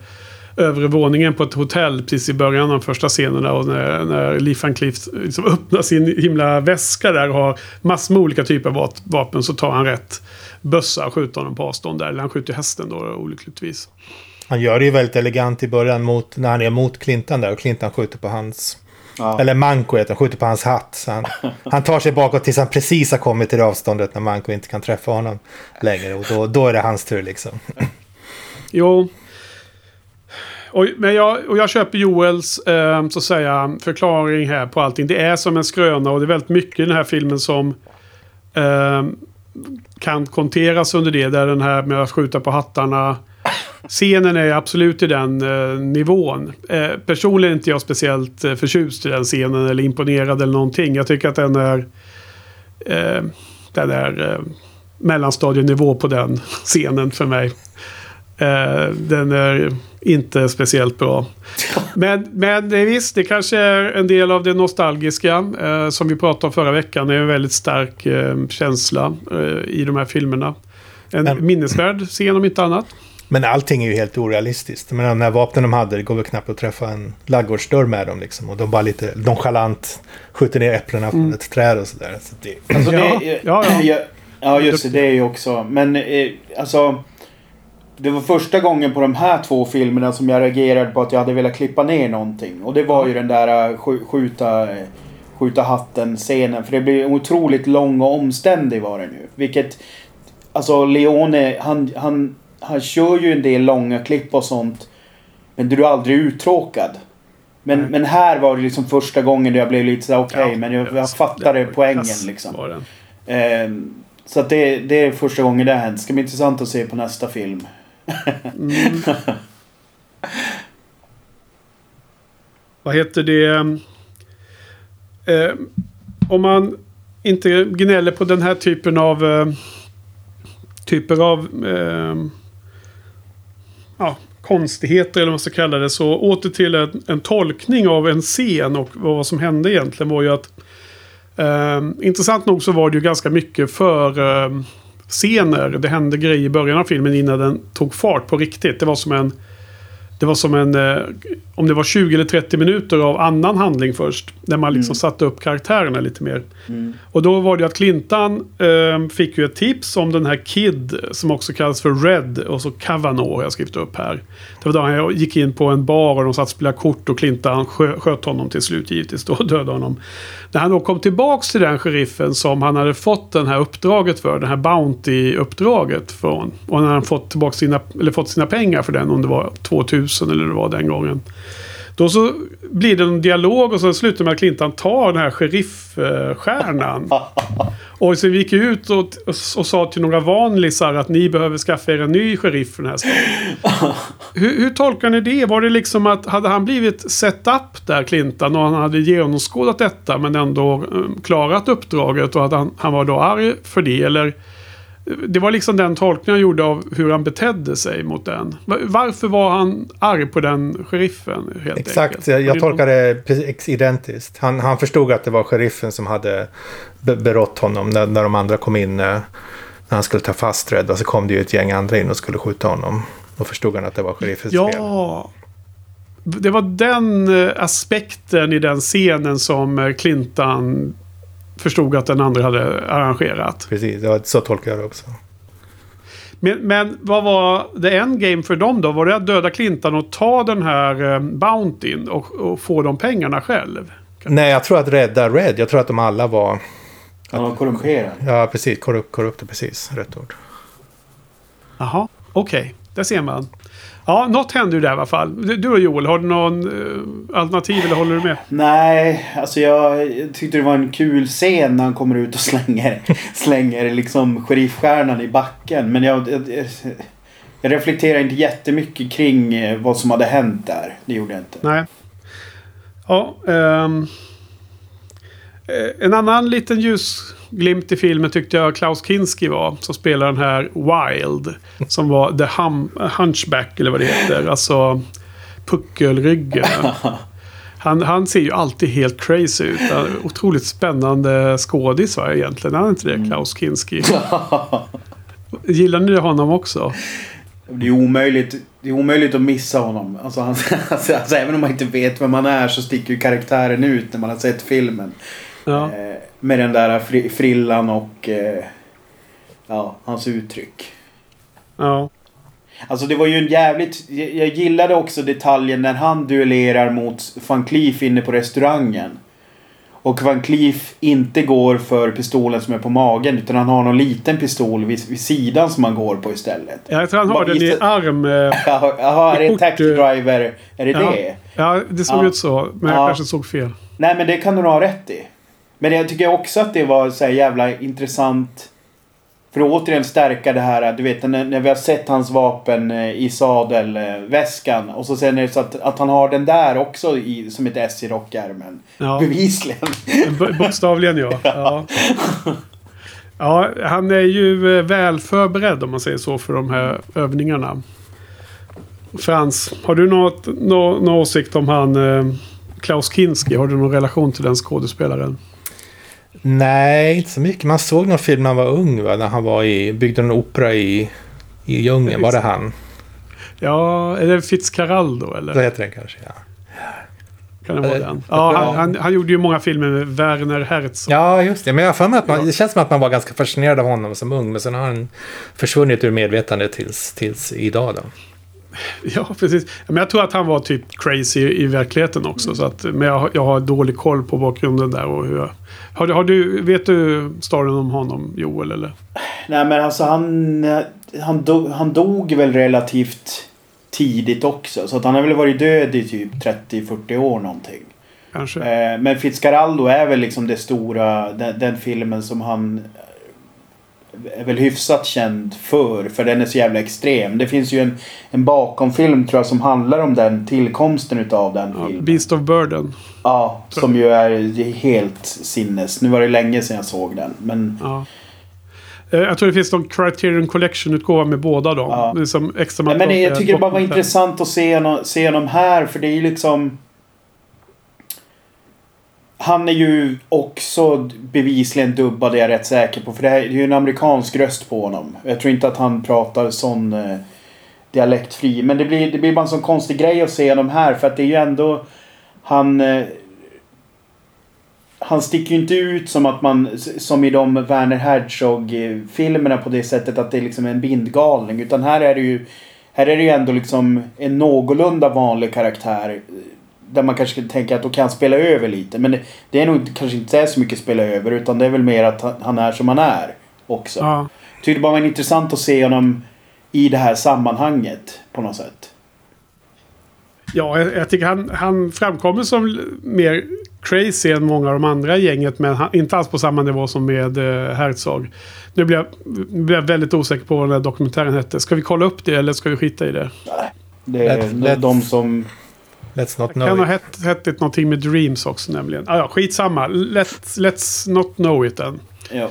övre våningen på ett hotell precis i början av de första scenerna. Och när, när Lee Van Cleef liksom öppnar sin himla väska där och har massor med olika typer av vapen så tar han rätt bössa och skjuter honom på avstånd där. Eller han skjuter hästen då olyckligtvis.
Han gör det ju väldigt elegant i början mot, när han är mot Clintan där och Clintan skjuter på hans...
Ja.
Eller Manko heter han, skjuter på hans hatt. Så han, han tar sig bakåt tills han precis har kommit till det avståndet när Manko inte kan träffa honom längre. Och då, då är det hans tur liksom.
Jo. Och, men jag, och jag köper Joels eh, så att säga, förklaring här på allting. Det är som en skröna och det är väldigt mycket i den här filmen som eh, kan konteras under det. Där den här med att skjuta på hattarna. Scenen är absolut i den eh, nivån. Eh, personligen är inte jag speciellt eh, förtjust i den scenen eller imponerad eller någonting. Jag tycker att den är... Eh, den är eh, mellanstadienivå på den scenen för mig. Eh, den är inte speciellt bra. Men, men det är visst, det kanske är en del av det nostalgiska. Eh, som vi pratade om förra veckan. Det är en väldigt stark eh, känsla eh, i de här filmerna. En
Men-
minnesvärd scen om inte annat.
Men allting är ju helt orealistiskt. Men de här vapnen de hade, det går väl knappt att träffa en laggårdsdörr med dem liksom. Och de bara lite nonchalant skjuter ner äpplena från
Mm.
ett träd och sådär. Så det,
Alltså det,
Ja,
ja,
ja, ja.
just det. Det är ju också. Men eh, alltså. Det var första gången på de här två filmerna som jag reagerade på att jag hade velat klippa ner någonting. Och det var ju den där eh, sk- skjuta, eh, skjuta hatten-scenen. För det blir otroligt lång och omständig var det nu. Vilket... Alltså Leone, han, han, han kör ju en del långa klipp och sånt. Men du är aldrig uttråkad. Men, men här var det liksom första gången jag blev lite såhär okej,
Ja,
men jag, jag
det
fattade poängen
kass
liksom. Ehm, så att det, det är första gången det har hänt. Ska bli intressant att se på nästa film.
Mm. Vad heter det? Eh, om man inte gnäller på den här typen av eh, typer av eh, ja, konstigheter eller vad man ska kalla det. Så åter till en, en tolkning av en scen och vad som hände egentligen var ju att eh, intressant nog så var det ju ganska mycket för eh, scener. Det hände grejer i början av filmen innan den tog fart på riktigt. Det var som en det var som en, eh, om det var 20 eller 30 minuter av annan handling först. Där man liksom satte upp karaktärerna lite mer. Och då var det att Clintan eh, fick ju ett tips om den här Kid som också kallas för Red och så Kavanaugh har jag skrivit upp här. Det var då han gick in på en bar och de satt och spelade kort och Clintan skö, sköt honom till slut givetvis då och dödade honom. När han då kom tillbaks till den sheriffen som han hade fått det här uppdraget för, det här Bounty-uppdraget från. Och när han fått tillbaka sina, eller fått sina pengar för den, om det var 2000 eller det var den gången. Då så blir det en dialog och så slutar med att Clintan tar den här sheriffstjärnan. Och så vi gick ut och, och, och sa till några vanlisar att ni behöver skaffa er en ny sheriff för den här staden. hur, hur tolkar ni det? Var det liksom att hade han blivit set up där Clintan och han hade genomskådat detta men ändå eh, klarat uppdraget och att han, han var då arg för det? Eller det var liksom den tolkningen han gjorde av hur han betedde sig mot den. Va- Varför var han arg på den sheriffen? Helt
exakt,
enkelt?
jag, jag tolkar det identiskt. Han, han förstod att det var sheriffen som hade be, berått honom när, när de andra kom in. eh, När han skulle ta fast Red. Så kom det ju ett gäng andra in och skulle skjuta honom. Då förstod han att det var sheriffens fel.
Ja. Det var den eh, aspekten i den scenen som eh, Clintan förstod att den andra hade arrangerat.
Precis, det var, så tolkar jag det också.
Men, men vad var det en game för dem då? Var det att döda Clintan och ta den här eh, Bountyn och, och få de pengarna själv?
Nej, jag tror att rädda Red. Jag tror att de alla var...
Han var korrumperad.
Ja, precis. Korrupt, korrupta, precis. Rätt ord.
Jaha, okej. Där ser man. Ja, något hände ju där i alla fall. Du och Joel, har du någon eh, alternativ eller håller du med?
Nej, alltså jag tyckte det var en kul scen när han kommer ut och slänger, slänger liksom sheriffstjärnan i backen. Men jag, jag, jag reflekterar inte jättemycket kring eh, vad som hade hänt där. Det gjorde jag inte.
Nej. Ja, ehm, eh, en annan liten ljusglimt i filmen tyckte jag Klaus Kinski var. Som spelar den här Wild. Som var The hum, Hunchback eller vad det heter. Alltså puckelryggen. Han, han ser ju alltid helt crazy ut. Är Otroligt spännande skådis va, egentligen. Är han inte det, Klaus Kinski? Gillar ni honom också?
Det är omöjligt, det är omöjligt att missa honom. Alltså, han, alltså, alltså, även om man inte vet vem han är så sticker ju karaktären ut när man har sett filmen.
Ja.
Eh, med den där fri, frillan och eh, ja, hans uttryck.
ja.
Alltså det var ju en jävligt... Jag gillade också detaljen när han duellerar mot Van Cleef inne på restaurangen. Och Van Cleef inte går för pistolen som är på magen utan han har någon liten pistol vid, vid sidan som han går på istället.
Jag tror han har
Bara
den i arm. eh,
Jaha, är det en taxi driver? Är det
Ja.
det?
Ja, det såg
Ja.
ut så. Men jag
Ja.
kanske såg fel.
Nej men det kan du nog ha rätt i. Men jag tycker också att det var så jävla intressant. För att återigen stärka det här, du vet när, när vi har sett hans vapen eh, i sadelväskan. Och så sen är det så att, att han har den där också i, som ett S i rockärmen.
Ja.
Bevisligen.
Bokstavligen ja. ja. Ja, han är ju eh, väl förberedd om man säger så för de här övningarna. Frans, har du något, nå, någon åsikt om han eh, Klaus Kinski? Har du någon relation till den skådespelaren?
Nej, inte så mycket. Man såg någon film när han var ung, va? När han var i, byggde en opera i, i djungeln. Var det han?
Ja, är det Fitzcarraldo eller?
Så heter den kanske, ja.
Kan det vara den? Ja, han, han, han gjorde ju många filmer med Werner Herzog.
Ja, just det. Men jag för mig att man, det känns som att man var ganska fascinerad av honom som ung. Men sen har han försvunnit ur medvetandet tills, tills idag då.
Ja, precis. Men jag tror att han var typ crazy i verkligheten också. Så att, men jag, jag har dålig koll på bakgrunden där och hur jag... Har, du- har du, vet du storyn om honom, Joel? Eller?
Nej men alltså han, han, dog, han dog väl relativt tidigt också. Så att han har väl varit död i typ 30-40 år någonting.
Kanske?
Eh, Men Fitzcarraldo är väl liksom det stora, den, den filmen som han är väl hyfsat känd för. För den är så jävla extrem. Det finns ju en, en bakomfilm tror jag som handlar om den tillkomsten utav den
Ja,
filmen.
Beast of Burden.
Ja, som ju är helt sinnes. Nu var det länge sedan jag såg den. Men
Ja. Eh, Jag tror det finns någon Criterion Collection-utgåva med båda dem.
Ja.
Det är Som extra
Nej, men jag tycker det bara var intressant att se se honom här för det är ju liksom... Han är ju också bevisligen dubbad är jag rätt säker på. För det, här, det är ju en amerikansk röst på honom. Jag tror inte att han pratar sån eh, dialektfri. Men det blir, det blir bara en sån konstig grej att se honom här. För att det är ju ändå... Han... Eh, han sticker ju inte ut som att man som i de Werner Herzog-filmerna på det sättet att det är liksom en bindgalning. Utan här är det ju här är det ju ändå liksom en någorlunda vanlig karaktär. Där man kanske skulle tänka att då kan han spela över lite. Men det, det är nog kanske inte så mycket spela över. Utan det är väl mer att han- är som han är också.
Ja.
Tyckte det bara var intressant att se honom i det här sammanhanget på något sätt.
Ja, jag, jag tycker han, han framkommer som mer crazy än många av de andra i gänget. Men han, inte alls på samma nivå som med eh, Herzog. Nu blir jag, blir jag väldigt osäker på vad den här dokumentären hette. Ska vi kolla upp det eller ska vi skita i det?
Det är de som...
Let's not
kan ha
know it.
hett, hettit någonting med Dreams också nämligen. Ah, ja, skitsamma. Let's, let's not know it then.
Ja.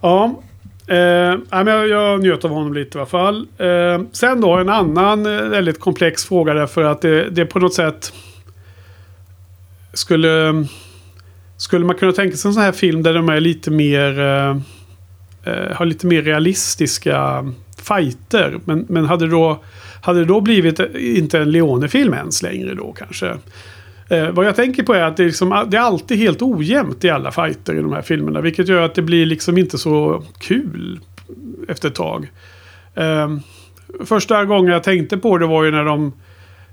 Ja. Eh, jag, jag njöt av honom lite i alla fall. Eh, sen då en annan eh, väldigt komplex fråga därför att det, det på något sätt skulle... Skulle man kunna tänka sig en sån här film där de är lite mer... Eh, eh, har lite mer realistiska fighter. Men, men hade, då, hade det då blivit eh, inte en Leone-film ens längre då kanske? Eh, vad jag tänker på är att det är, liksom, det är alltid helt ojämnt i alla fighter i de här filmerna. Vilket gör att det blir liksom inte så kul efter ett tag. Eh, första gången jag tänkte på det var ju när de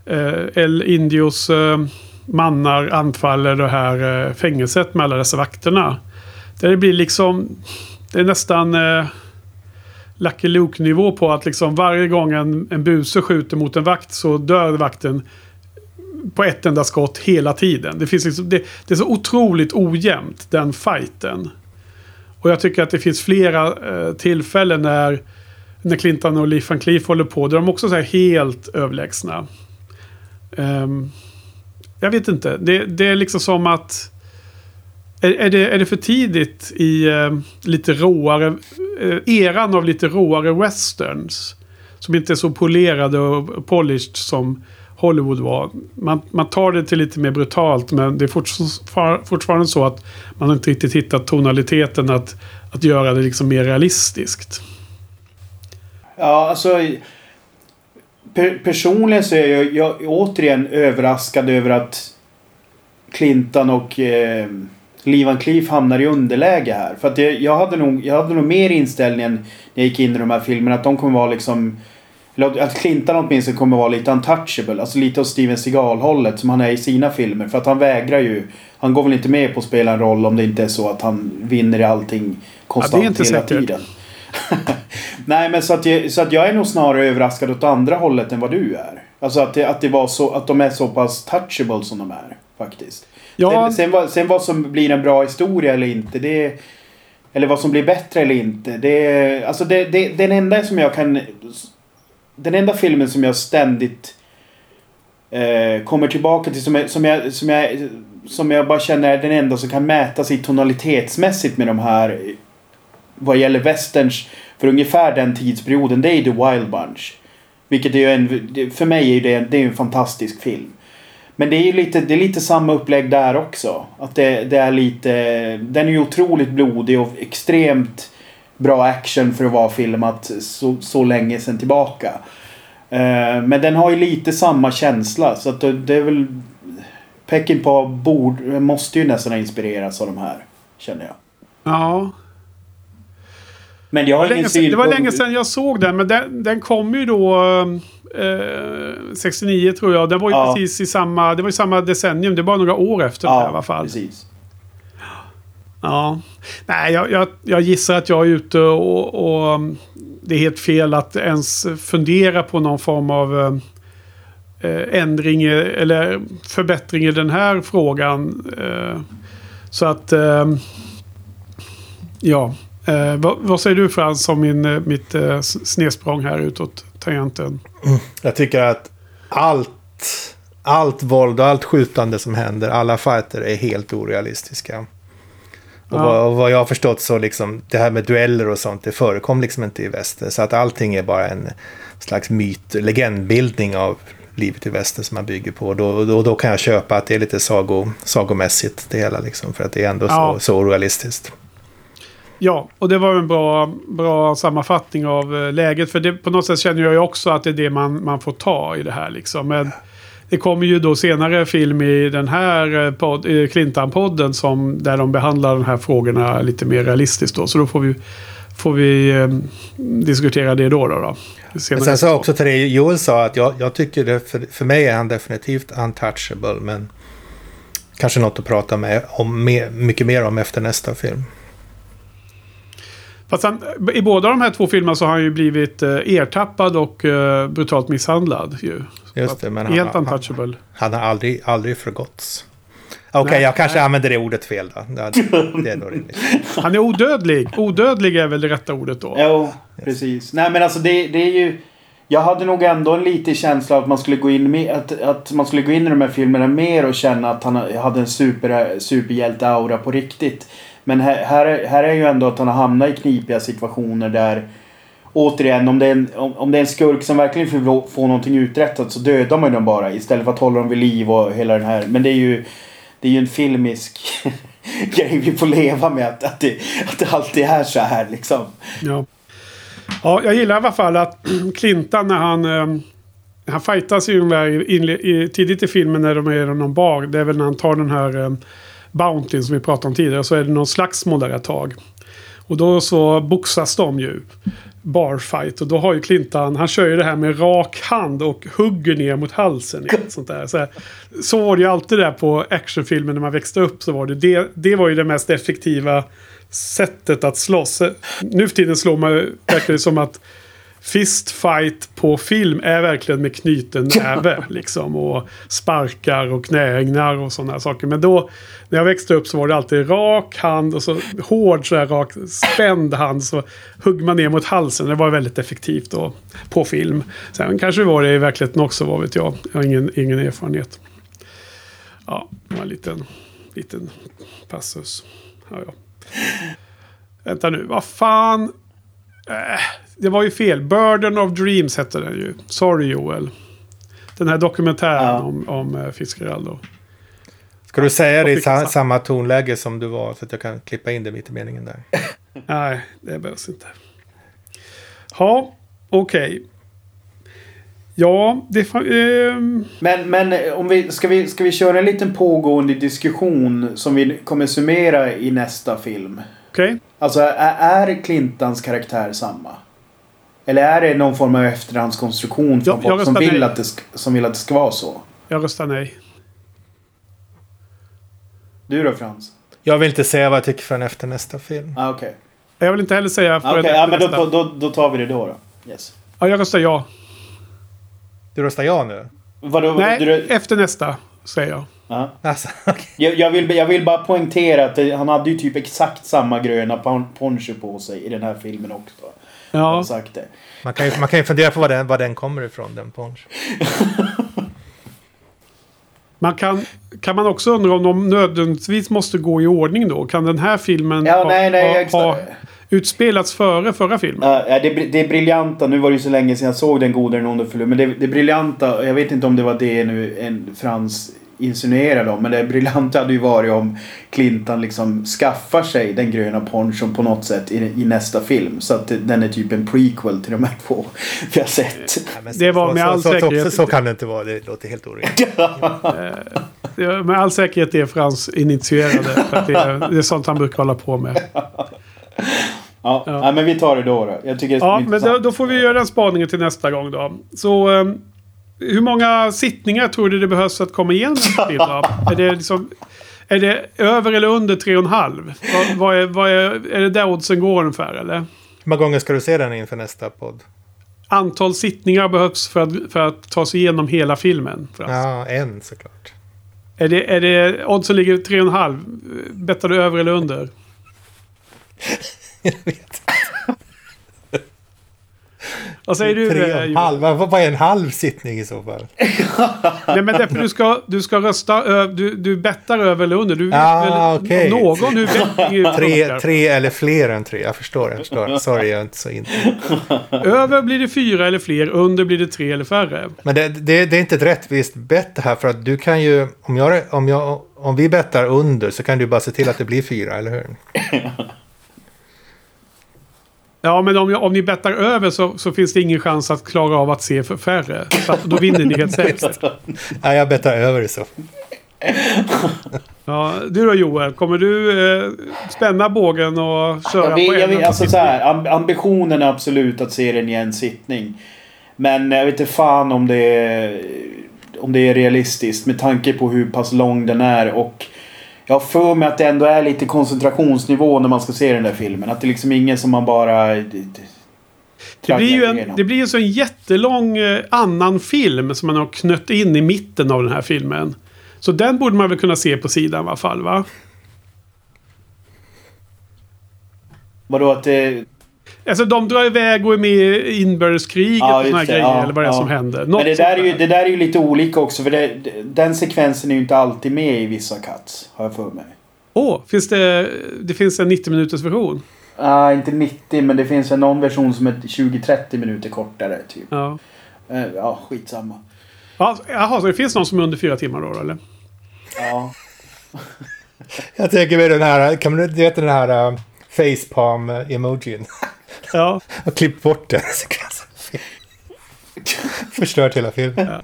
eh, El Indios eh, mannar anfaller det här eh, fängelset med alla dessa vakterna. Där det blir liksom... Det är nästan... Eh, Lucky Luke-nivå på att liksom varje gång en, en buse skjuter mot en vakt så dör vakten på ett enda skott hela tiden. Det, finns liksom, det, det är så otroligt ojämnt, den fighten. Och jag tycker att det finns flera eh, tillfällen när, när Clinton och Lee Van Cleef håller på. Där de också är helt överlägsna. Um, jag vet inte. Det, det är liksom som att... Är, är, det, är det för tidigt i eh, lite råare... Eh, eran av lite råare westerns? Som inte är så polerade och polished som Hollywood var. Man, man tar det till lite mer brutalt men det är fortfar, fortfarande så att man inte riktigt hittat tonaliteten att, att göra det liksom mer realistiskt.
Ja, alltså... Per, personligen så är jag, jag återigen överraskad över att Clinton och eh, Lee Van Cleef hamnar i underläge här. För att det, jag, hade nog, jag hade nog mer inställningen när jag gick in i de här filmerna att de kommer vara liksom... Eller att Clinton åtminstone kommer vara lite untouchable. Alltså lite åt Steven Seagal-hållet som han är i sina filmer. För att han vägrar ju... Han går väl inte med på att spela en roll om det inte är så att han vinner i allting konstant
inte
hela
säkert.
tiden. Nej men så att, jag, så att jag är nog snarare överraskad åt andra hållet än vad du är. Alltså att, det, att, det var så, att de är så pass touchable som de är. Faktiskt.
Ja,
Sen, sen, vad, sen vad som blir en bra historia eller inte. Det, eller vad som blir bättre eller inte. Det, alltså det, det, den enda som jag kan... Den enda filmen som jag ständigt eh, kommer tillbaka till. Som jag, som, jag, som, jag, som jag bara känner är den enda som kan mäta sig tonalitetsmässigt med de här. Vad gäller westerns. För ungefär den tidsperioden. Det är The Wild Bunch. Vilket är ju en... För mig är det, det är en fantastisk film. Men det är ju lite, det är lite samma upplägg där också. Att det, det är lite... Den är ju otroligt blodig och extremt bra action för att vara filmat så, så länge sedan tillbaka. Eh, men den har ju lite samma känsla. Så att det, är väl... Peckinpah borde, måste ju nästan ha inspirerats av de här. Känner jag.
Ja.
Men jag har ingen
sedan, det var länge sedan jag såg den, men den, den kom ju då eh, 69 tror jag. Den var ju
Ja.
precis i samma, det var ju samma decennium. Det var några år efter det här, i alla fall.
precis.
Ja. Nej, jag, jag, jag gissar att jag är ute och, och det är helt fel att ens fundera på någon form av eh, ändring eller förbättring i den här frågan. Eh, så att... Eh, ja. Eh, vad, vad säger du Frans om min, eh, mitt eh, snedsprång här utåt tangenten?
Jag tycker att allt, allt våld och allt skjutande som händer, alla fighter är helt orealistiska. Och,
Ja.
vad, och vad jag har förstått så liksom, det här med dueller och sånt, det förekom liksom inte i väster. Så att allting är bara en slags myt, legendbildning av livet i väster som man bygger på. Då, då, då kan jag köpa att det är lite sago, sagomässigt det hela liksom, för att det är ändå
Ja.
så, så orealistiskt.
Ja, och det var en bra, bra sammanfattning av eh, läget. För det, på något sätt känner jag ju också att det är det man, man får ta i det här. Liksom. Men det kommer ju då senare film i den här eh, podd, eh, Clintan-podden som, där de behandlar de här frågorna lite mer realistiskt. Då. Så då får vi, får vi eh, diskutera det då. då, då.
Men sen sa också till dig, Joel sa att jag, jag tycker det, för, för mig är han definitivt untouchable. Men kanske något att prata med om, mycket mer om efter nästa film.
Fast han, I båda de här två filmerna så har han ju blivit eh, ertappad och eh, brutalt misshandlad. Ju.
Just det, men han,
Helt
han,
untouchable.
han har aldrig, aldrig förgåtts. Okej,
Nej,
jag kanske
nej.
använder det ordet fel då. Det, är nog rimligt.
Han är odödlig. Odödlig är väl det rätta ordet då.
Jo, precis. Nej men alltså det, det är ju... Jag hade nog ändå en liten känsla att man skulle gå in med, att, att man skulle gå in i de här filmerna mer och känna att han hade en super, superhjälte-aura på riktigt. Men här, här, är- här är ju ändå att han har hamnat i knipiga situationer där Återigen, om det, är en, om, om det är en skurk som verkligen vill få någonting uträttat så dödar man dem bara istället för att hålla dem vid liv och hela den här. Men det är ju, det är ju en filmisk grej vi får leva med. Att, att, det, att det alltid är så här liksom.
Ja. ja, jag gillar i alla fall att Clintan när han... eh, Han fightas ju tidigt i filmen när de är i någon bar. Det är väl när han tar den här eh, Bountyn som vi pratade om tidigare. Så är det någon slagsmål där ett tag. Och då så boxas de ju. Barfight. Och då har ju Clintan, han kör ju det här med rak hand och hugger ner mot halsen. Sånt där. Så, här, så var det ju alltid där på actionfilmer när man växte upp. Så var det, det, det var ju det mest effektiva sättet att slåss. Nu för tiden slår man ju verkligen som att fistfight på film är verkligen med knuten näve. liksom, och sparkar och knäängnar och sådana saker. Men då, när jag växte upp så var det alltid rak hand och så hård så här rak spänd hand. Så hugg man ner mot halsen. Det var väldigt effektivt då på film. Sen kanske var det i verkligheten också, vad vet jag. Jag har ingen, ingen erfarenhet. Ja, det var en liten, liten passus. Ja, ja. Vänta nu, vad fan. Äh, det var ju fel. Burden of Dreams hette den ju. Sorry Joel. Den här dokumentären
Ja.
om, om uh, Fitzgerald.
Ska du säga det i sa, samma tonläge som du var så att jag kan klippa in det mitt i meningen där?
Nej, det behövs inte. Ja, okej. Ja, det... ehm,
Men, men eh, om vi, ska, vi, ska vi köra en liten pågående diskussion som vi kommer summera i nästa film?
Okej.
Alltså är, är Clintans karaktär samma? Eller är det någon form av efterhandskonstruktion från
Ja, jag
folk som
röstar
vill,
nej.
att det, sk- som vill att det ska vara så?
Jag röstar nej.
Du då Frans?
Jag vill inte säga vad jag tycker förrän efter nästa film.
Ah, Okej,
Jag vill inte heller säga...
okay.
förrän
ja,
efter
men då,
nästa.
då, då tar vi det då. då. Yes.
Ja, jag röstar ja.
Du röstar ja nu?
Vadå,
Nej,
du,
efter nästa säger jag.
ja.
Alltså, okej.
jag, jag, vill, jag vill bara poängtera att han hade ju typ exakt samma gröna pon- poncho på sig i den här filmen också. Jag har
Ja,
sagt det.
man, kan ju, man kan ju fundera på var den, var den kommer ifrån, den ponch.
man kan, kan man också undra om de nödvändigtvis måste gå i ordning då? Kan den här filmen
Ja,
ha,
nej, nej,
ha, ha utspelats före förra filmen?
Ja, ja, det, det är briljanta. Nu var det ju så länge sedan jag såg den goda den onda förlust. Men det, det är briljanta. Jag vet inte om det var det nu en Frans insinuerar de. Men det briljanta hade ju varit om Clinton liksom skaffar sig den gröna ponchon på något sätt i, i nästa film. Så att den är typ en prequel till de här två vi har sett.
Ja,
Det var med all
så, så,
säkerhet-
så, så kan det inte vara. Det låter helt orimligt.
Det är Med all säkerhet det Frans initierade. För att det, är, det är sånt han brukar hålla på med.
Ja,
Ja.
Nej, men vi tar det då. då. Jag tycker det
Ja, men då, då får vi göra den spaningen till nästa gång då. Så ehm, hur många sittningar tror du det behövs för att komma igenom en film? Är det liksom... Är det över eller under 3,5? Vad, vad är, vad är, är det där oddsen går ungefär eller?
Hur många gånger ska du se den inför nästa podd?
Antal sittningar behövs för att, för att ta sig igenom hela filmen.
Ja, en såklart.
Är, det, är det oddsen ligger 3,5? Bettar du över eller under?
Jag vet.
Vad säger du?
Tre och
eh,
en halv. Vad är en halv sittning i så fall?
Nej men därför du ska, du ska rösta. Du, du bettar över eller under. Du vet
Ah,
väl
okej.
någon hur betting
Tre, tre eller fler än tre. Jag förstår. Jag förstår. Sorry, jag är inte så in.
Över blir det fyra eller fler. Under blir det tre eller färre.
Men det, det, det är inte ett rättvist bett det här. För att du kan ju... Om, jag, om, jag, om vi bettar under så kan du bara se till att det blir fyra, eller hur?
Ja men om, jag, om ni bettar över så, så finns det ingen chans att klara av att se för färre. Så då vinner ni helt säkert.
Nej, jag bettar över i så.
Ja, du då Joel, kommer du eh, spänna bågen och köra
Jag vet,
på
jag
en
vet,
av
alltså så här, amb- ambitionen är absolut att se den i en sittning. Men jag vet inte fan om det är, om det är realistiskt med tanke på hur pass lång den är och jag har för mig att det ändå är lite koncentrationsnivå när man ska se den där filmen. Att det är liksom ingen som man bara...
Det blir ju en, det blir ju så en jättelång eh, annan film som man har knött in i mitten av den här filmen. Så den borde man väl kunna se på sidan i alla fall va?
Vadå att det...
Alltså de drar iväg och är med i inbördeskriget
Ja,
och såna här
just det.
grejer.
Ja,
eller vad det är
ja.
som händer. Något
Men det där, är ju, det där är ju lite olika också för det, den sekvensen är ju inte alltid med i vissa cuts. Har jag för mig.
Åh, finns det, det finns en 90 minuters version?
Ah, inte 90 men det finns en någon version som är 20-30 minuter kortare typ.
Ja.
Eh, Ja, skitsamma.
Ja, Jaha, så det finns någon som är under fyra timmar då eller?
Ja.
Jag tänker mig den här... Kan man, du vet den här uh, facepalm-emojin?
Ja.
Har klippt bort den sekvensen. Förstört hela filmen.
Ja.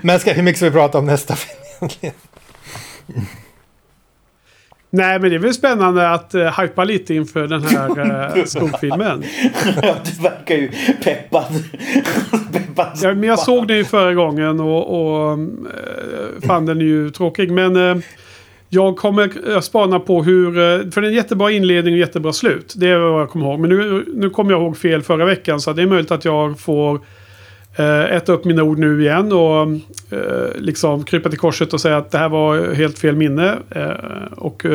Men ska, hur mycket ska vi prata om nästa film egentligen?
Nej, men det är väl spännande att uh, hypa lite inför den här uh, skolfilmen.
du verkar ju peppad. peppad
Ja, men jag såg den ju förra gången och, och eh, fann den ju tråkig. Men eh, jag kommer spana på hur... Eh, för det är en jättebra inledning och jättebra slut. Det är vad jag kommer ihåg. Men nu, nu kommer jag ihåg fel förra veckan. Så det är möjligt att jag får eh, äta upp mina ord nu igen. Och eh, liksom krypa till korset och säga att det här var helt fel minne. Och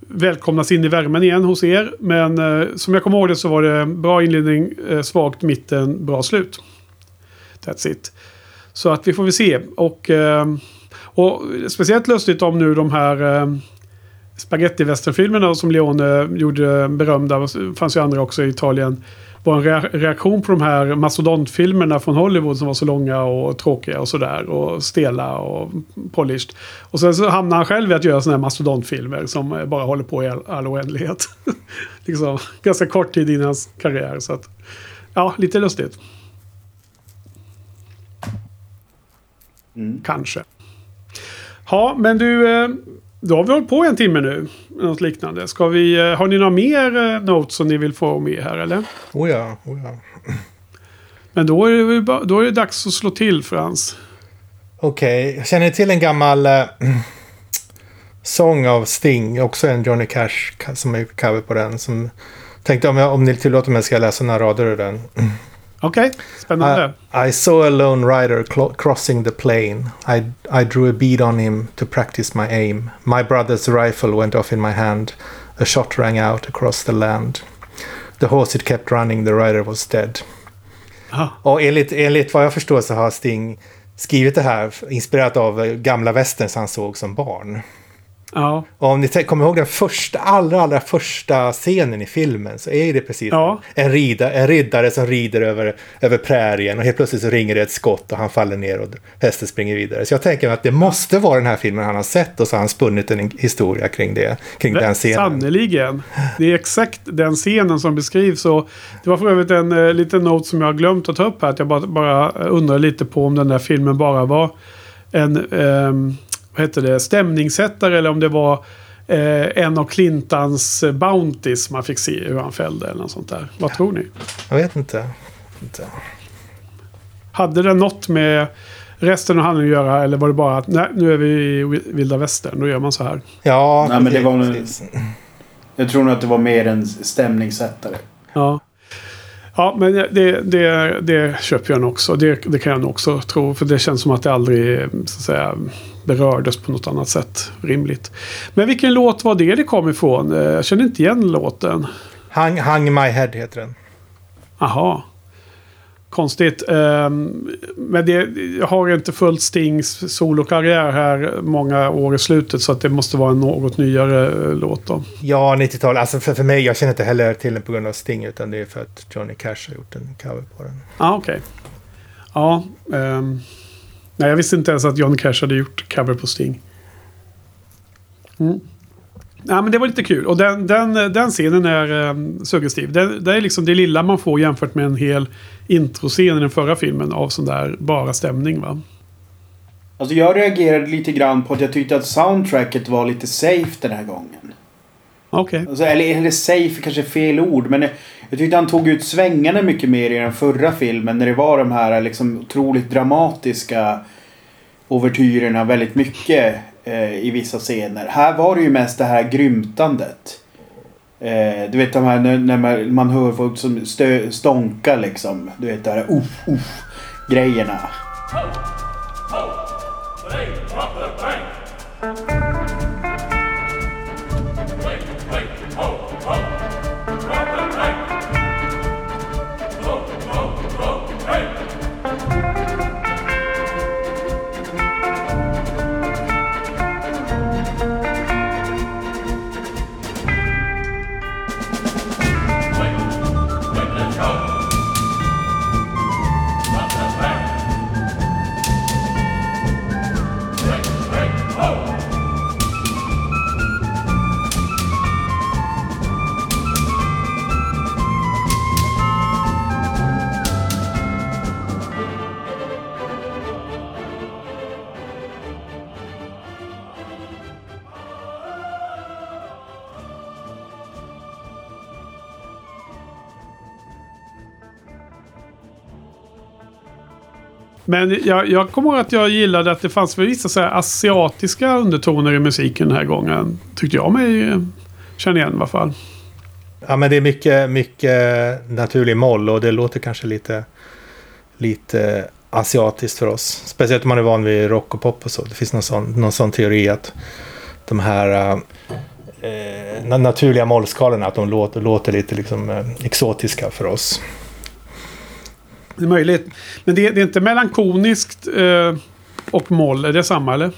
välkomnas in i värmen igen hos er. Men som jag kommer ihåg det så var det bra inledning, svagt mitten, bra slut. That's it. Så att vi får väl se. Och, eh, och speciellt lustigt om nu de här eh, spagettivästernfilmerna som Leone gjorde berömda. Fanns ju andra också i Italien. Var en rea- reaktion på de här mastodontfilmerna från Hollywood som var så långa och tråkiga och sådär. Och stela och polished. Och sen så hamnade han själv i att göra sådana här mastodontfilmer som bara håller på i all, all oändlighet. liksom, ganska kort tid innan hans karriär. Så att, ja, lite lustigt. Kanske. Ja, men du. eh, Då har vi hållit på en timme nu. Något liknande. Ska vi, eh, har ni några mer eh, notes som ni vill få med här eller?
Oh ja, oh ja.
Men då är det, då är det dags att slå till Frans.
Okej, jag känner till en gammal eh, sång av Sting. Också en Johnny Cash som är cover på den. Som tänkte om, jag, om ni tillåter mig ska jag läsa några rader ur den.
Okej, spännande.
I, I saw a lone rider crossing the plain. I, I drew a bead on him to practice my aim. My brother's rifle went off in my hand. A shot rang out across the land. The horse it kept running, the rider was dead.
Ja.
Och enligt, enligt vad jag förstår så har Sting skrivit det här inspirerat av gamla västerns han såg som barn.
Ja.
Och om ni kommer ihåg den första, allra, allra första scenen i filmen så är det precis
Ja.
en, rida, en riddare som rider över, över prärien och helt plötsligt så ringer det ett skott och han faller ner och hästen springer vidare. Så jag tänker att det måste vara den här filmen han har sett och så har han spunnit en historia kring det, kring den scenen.
Sannerligen. Det är exakt den scenen som beskrivs. Och det var för övrigt en eh, liten not som jag har glömt att ta upp här. Att jag bara, bara undrar lite på om den där filmen bara var en ehm, vad heter det, stämningssättare. Eller om det var eh, en av Clintans Bounties man fick se hur han fällde. Eller något sånt där. Vad tror ni?
Jag vet inte. inte.
Hade det något med resten av handlingen att göra? Eller var det bara att nej, nu är vi i vilda västern. Då gör man så här.
Ja,
Nej, men det var nog-. Jag tror nog att det var mer en stämningssättare.
Ja. Ja, men det, det, det köper jag nog också. Det, det kan jag nog också tro. För det känns som att det aldrig så att säga, berördes på något annat sätt rimligt. Men vilken låt var det det kom ifrån? Eh, Jag känner inte igen låten.
Hang, Hang My Head heter den.
Aha. Konstigt. Ehm, Men det, jag har inte följt Stings solokarriär här många år i slutet. Så att det måste vara en något nyare eh, låt då.
Ja, 90-tal. Alltså för, för mig, jag känner inte heller till den på grund av Sting utan det är för att Johnny Cash har gjort en cover på den.
Ja, ah, okej. Ja nej, jag visste inte ens att John Cash hade gjort cover på Sting. Mm. Ja, men det var lite kul. Och den, den, den scenen är eh, um, suggestiv. Det, det är liksom det lilla man får jämfört med en hel introscen i den förra filmen av sån där bara stämning va?
Alltså jag reagerade lite grann på att jag tyckte att soundtracket var lite safe den här gången.
Okej.
Alltså, eller, eller safe är kanske fel ord men jag, jag tyckte han tog ut svängarna mycket mer i den förra filmen när det var de här liksom otroligt dramatiska ouvertyrerna väldigt mycket eh, i vissa scener. Här var det ju mest det här grymtandet. Eh, du vet de här när, när man, man hör folk som stö, stånkar liksom. Du vet det här uff, uff grejerna.
Men jag, jag kommer ihåg att jag gillade att det fanns vissa så här asiatiska undertoner i musiken den här gången. Tyckte jag mig känna igen i alla fall.
Ja, men det är mycket, mycket naturlig moll och det låter kanske lite, lite asiatiskt för oss. Speciellt om man är van vid rock och pop och så. Det finns någon sån, någon sån teori att de här eh, naturliga mollskalorna, att de låter, låter lite liksom, eh, exotiska för oss.
Det är möjligt. Men det, det är inte melankoniskt eh, och moll. Är det samma eller?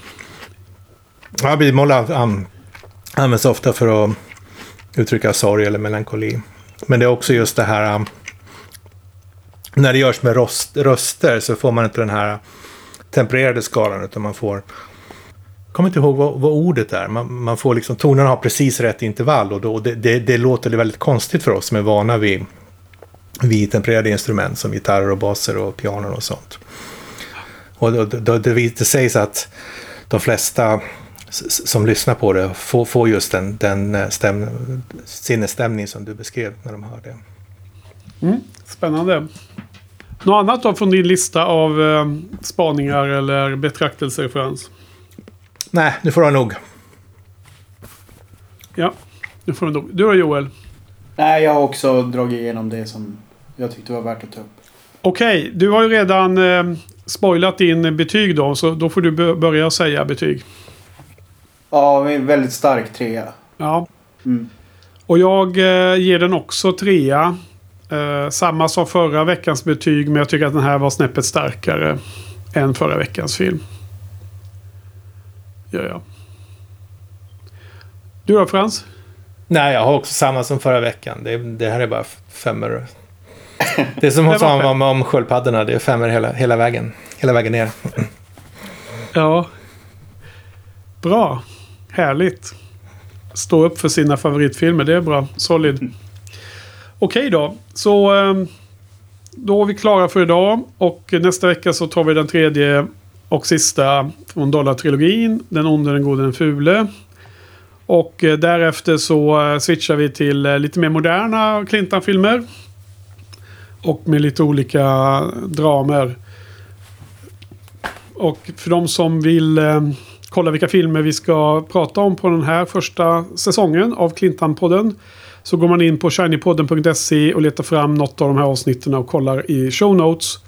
Ja, bimoll an- används ofta för att uttrycka sorg eller melankoli. Men det är också just det här... um, När det görs med röst, röster så får man inte den här tempererade skalan utan man får... Jag kommer inte ihåg vad, vad ordet är. Man, man får liksom... Tonerna har precis rätt intervall och då, det, det, det låter väldigt konstigt för oss som är vana vid, vid tempererade instrument som gitarrer och baser och pianon och sånt. Och då, då, det, det sägs att de flesta som lyssnar på det får, får just den, den eh, stäm, sinnesstämning som du beskrev när de hör det.
Spännande. Något annat då från din lista av eh, spaningar eller betraktelser Frans?
Nej, nu får du ha nog.
Ja, nu får du nog. Du då Joel?
Nej, jag har också dragit igenom det som jag tyckte var värt att ta upp.
Okej, du har ju redan eh, spoilat din betyg då. Så då får du bö- börja säga betyg.
Ja, en väldigt stark trea.
Ja.
Mm.
Och jag eh, ger den också trea. Eh, samma som förra veckans betyg. Men jag tycker att den här var snäppet starkare än förra veckans film. Gör jag. Du då Frans?
Nej, jag har också samma som förra veckan. Det, det här är bara femmor. Det är som hon sa om, om sköldpaddorna. Det är femmor hela, hela vägen. Hela vägen ner.
Ja. Bra. Härligt. Stå upp för sina favoritfilmer. Det är bra. Solid. Okej då. Så ehm, då är vi klara för idag. Och nästa vecka så tar vi den tredje och sista från Dollar-trilogin. Den onde, den gode, den fule. Och eh, därefter så eh, switchar vi till eh, lite mer moderna Clintan-filmer. Och med lite olika dramer. Och för de som vill eh, kolla vilka filmer vi ska prata om på den här första säsongen av Clintan-podden. Så går man in på shinypodden.se och letar fram något av de här avsnitten och kollar i show notes.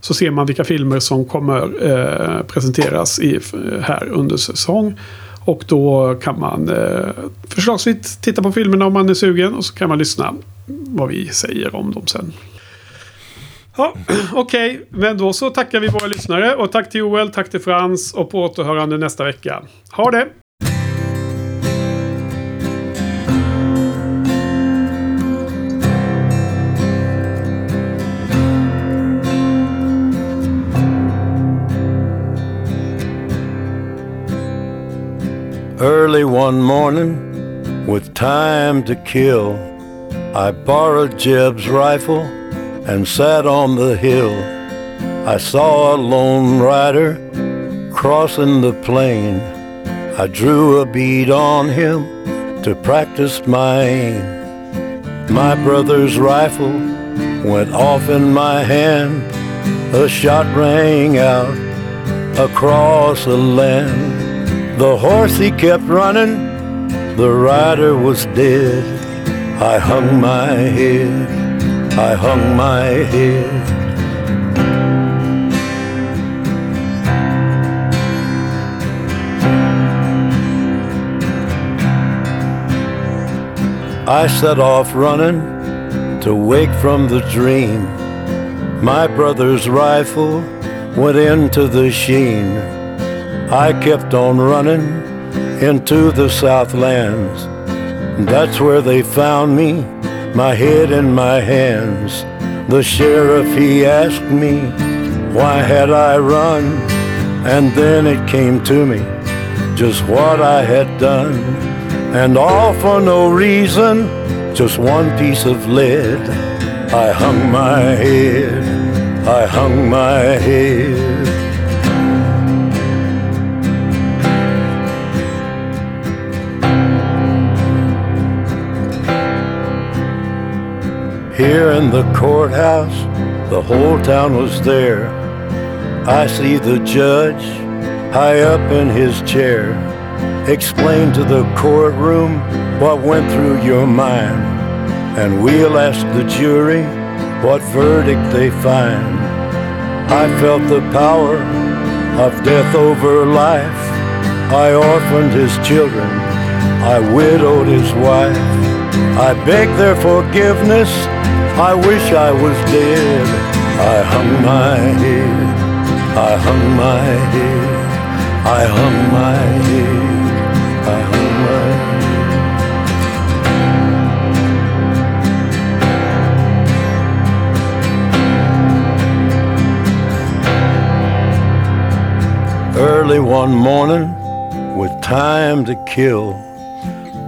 Så ser man vilka filmer som kommer eh, presenteras i, eh, här under säsong. Och då kan man eh, förslagsvis titta på filmerna om man är sugen. Och så kan man lyssna vad vi säger om dem sen. Ja, Okej, okay. men då så tackar vi våra lyssnare. Och tack till Joel, tack till Frans och på återhörande nästa vecka. Ha det!
Early one morning, with time to kill, I borrowed Jeb's rifle and sat on the hill. I saw a lone rider crossing the plain. I drew a bead on him to practice my aim. My brother's rifle went off in my hand. A shot rang out across the land. The horse he kept running, the rider was dead. I hung my head, I hung my head. I set off running to wake from the dream. My brother's rifle went into the sheen. I kept on running into the Southlands. That's where they found me, my head in my hands. The sheriff, he asked me, why had I run? And then it came to me, just what I had done. And all for no reason, just one piece of lead. I hung my head, I hung my head. Here in the courthouse, the whole town was there. I see the judge high up in his chair. Explain to the courtroom what went through your mind. And we'll ask the jury what verdict they find. I felt the power of death over life. I orphaned his children. I widowed his wife. I beg their forgiveness I wish I was dead. I hung my head. I hung my head. I hung my head. I hung my head. Early one morning, with time to kill,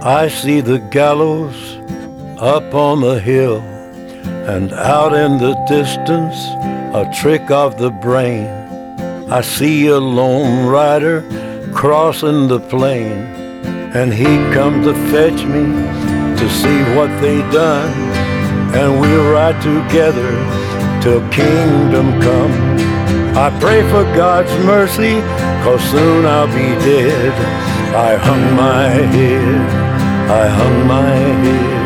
I see the gallows up on the hill. And out in the distance, a trick of the brain, I see a lone rider crossing the plain. And he come to fetch me to see what they done. And we'll ride together till kingdom come. I pray for God's mercy, cause soon I'll be dead. I hung my head, I hung my head.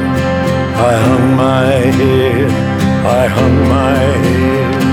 I hung my head, I hung my head.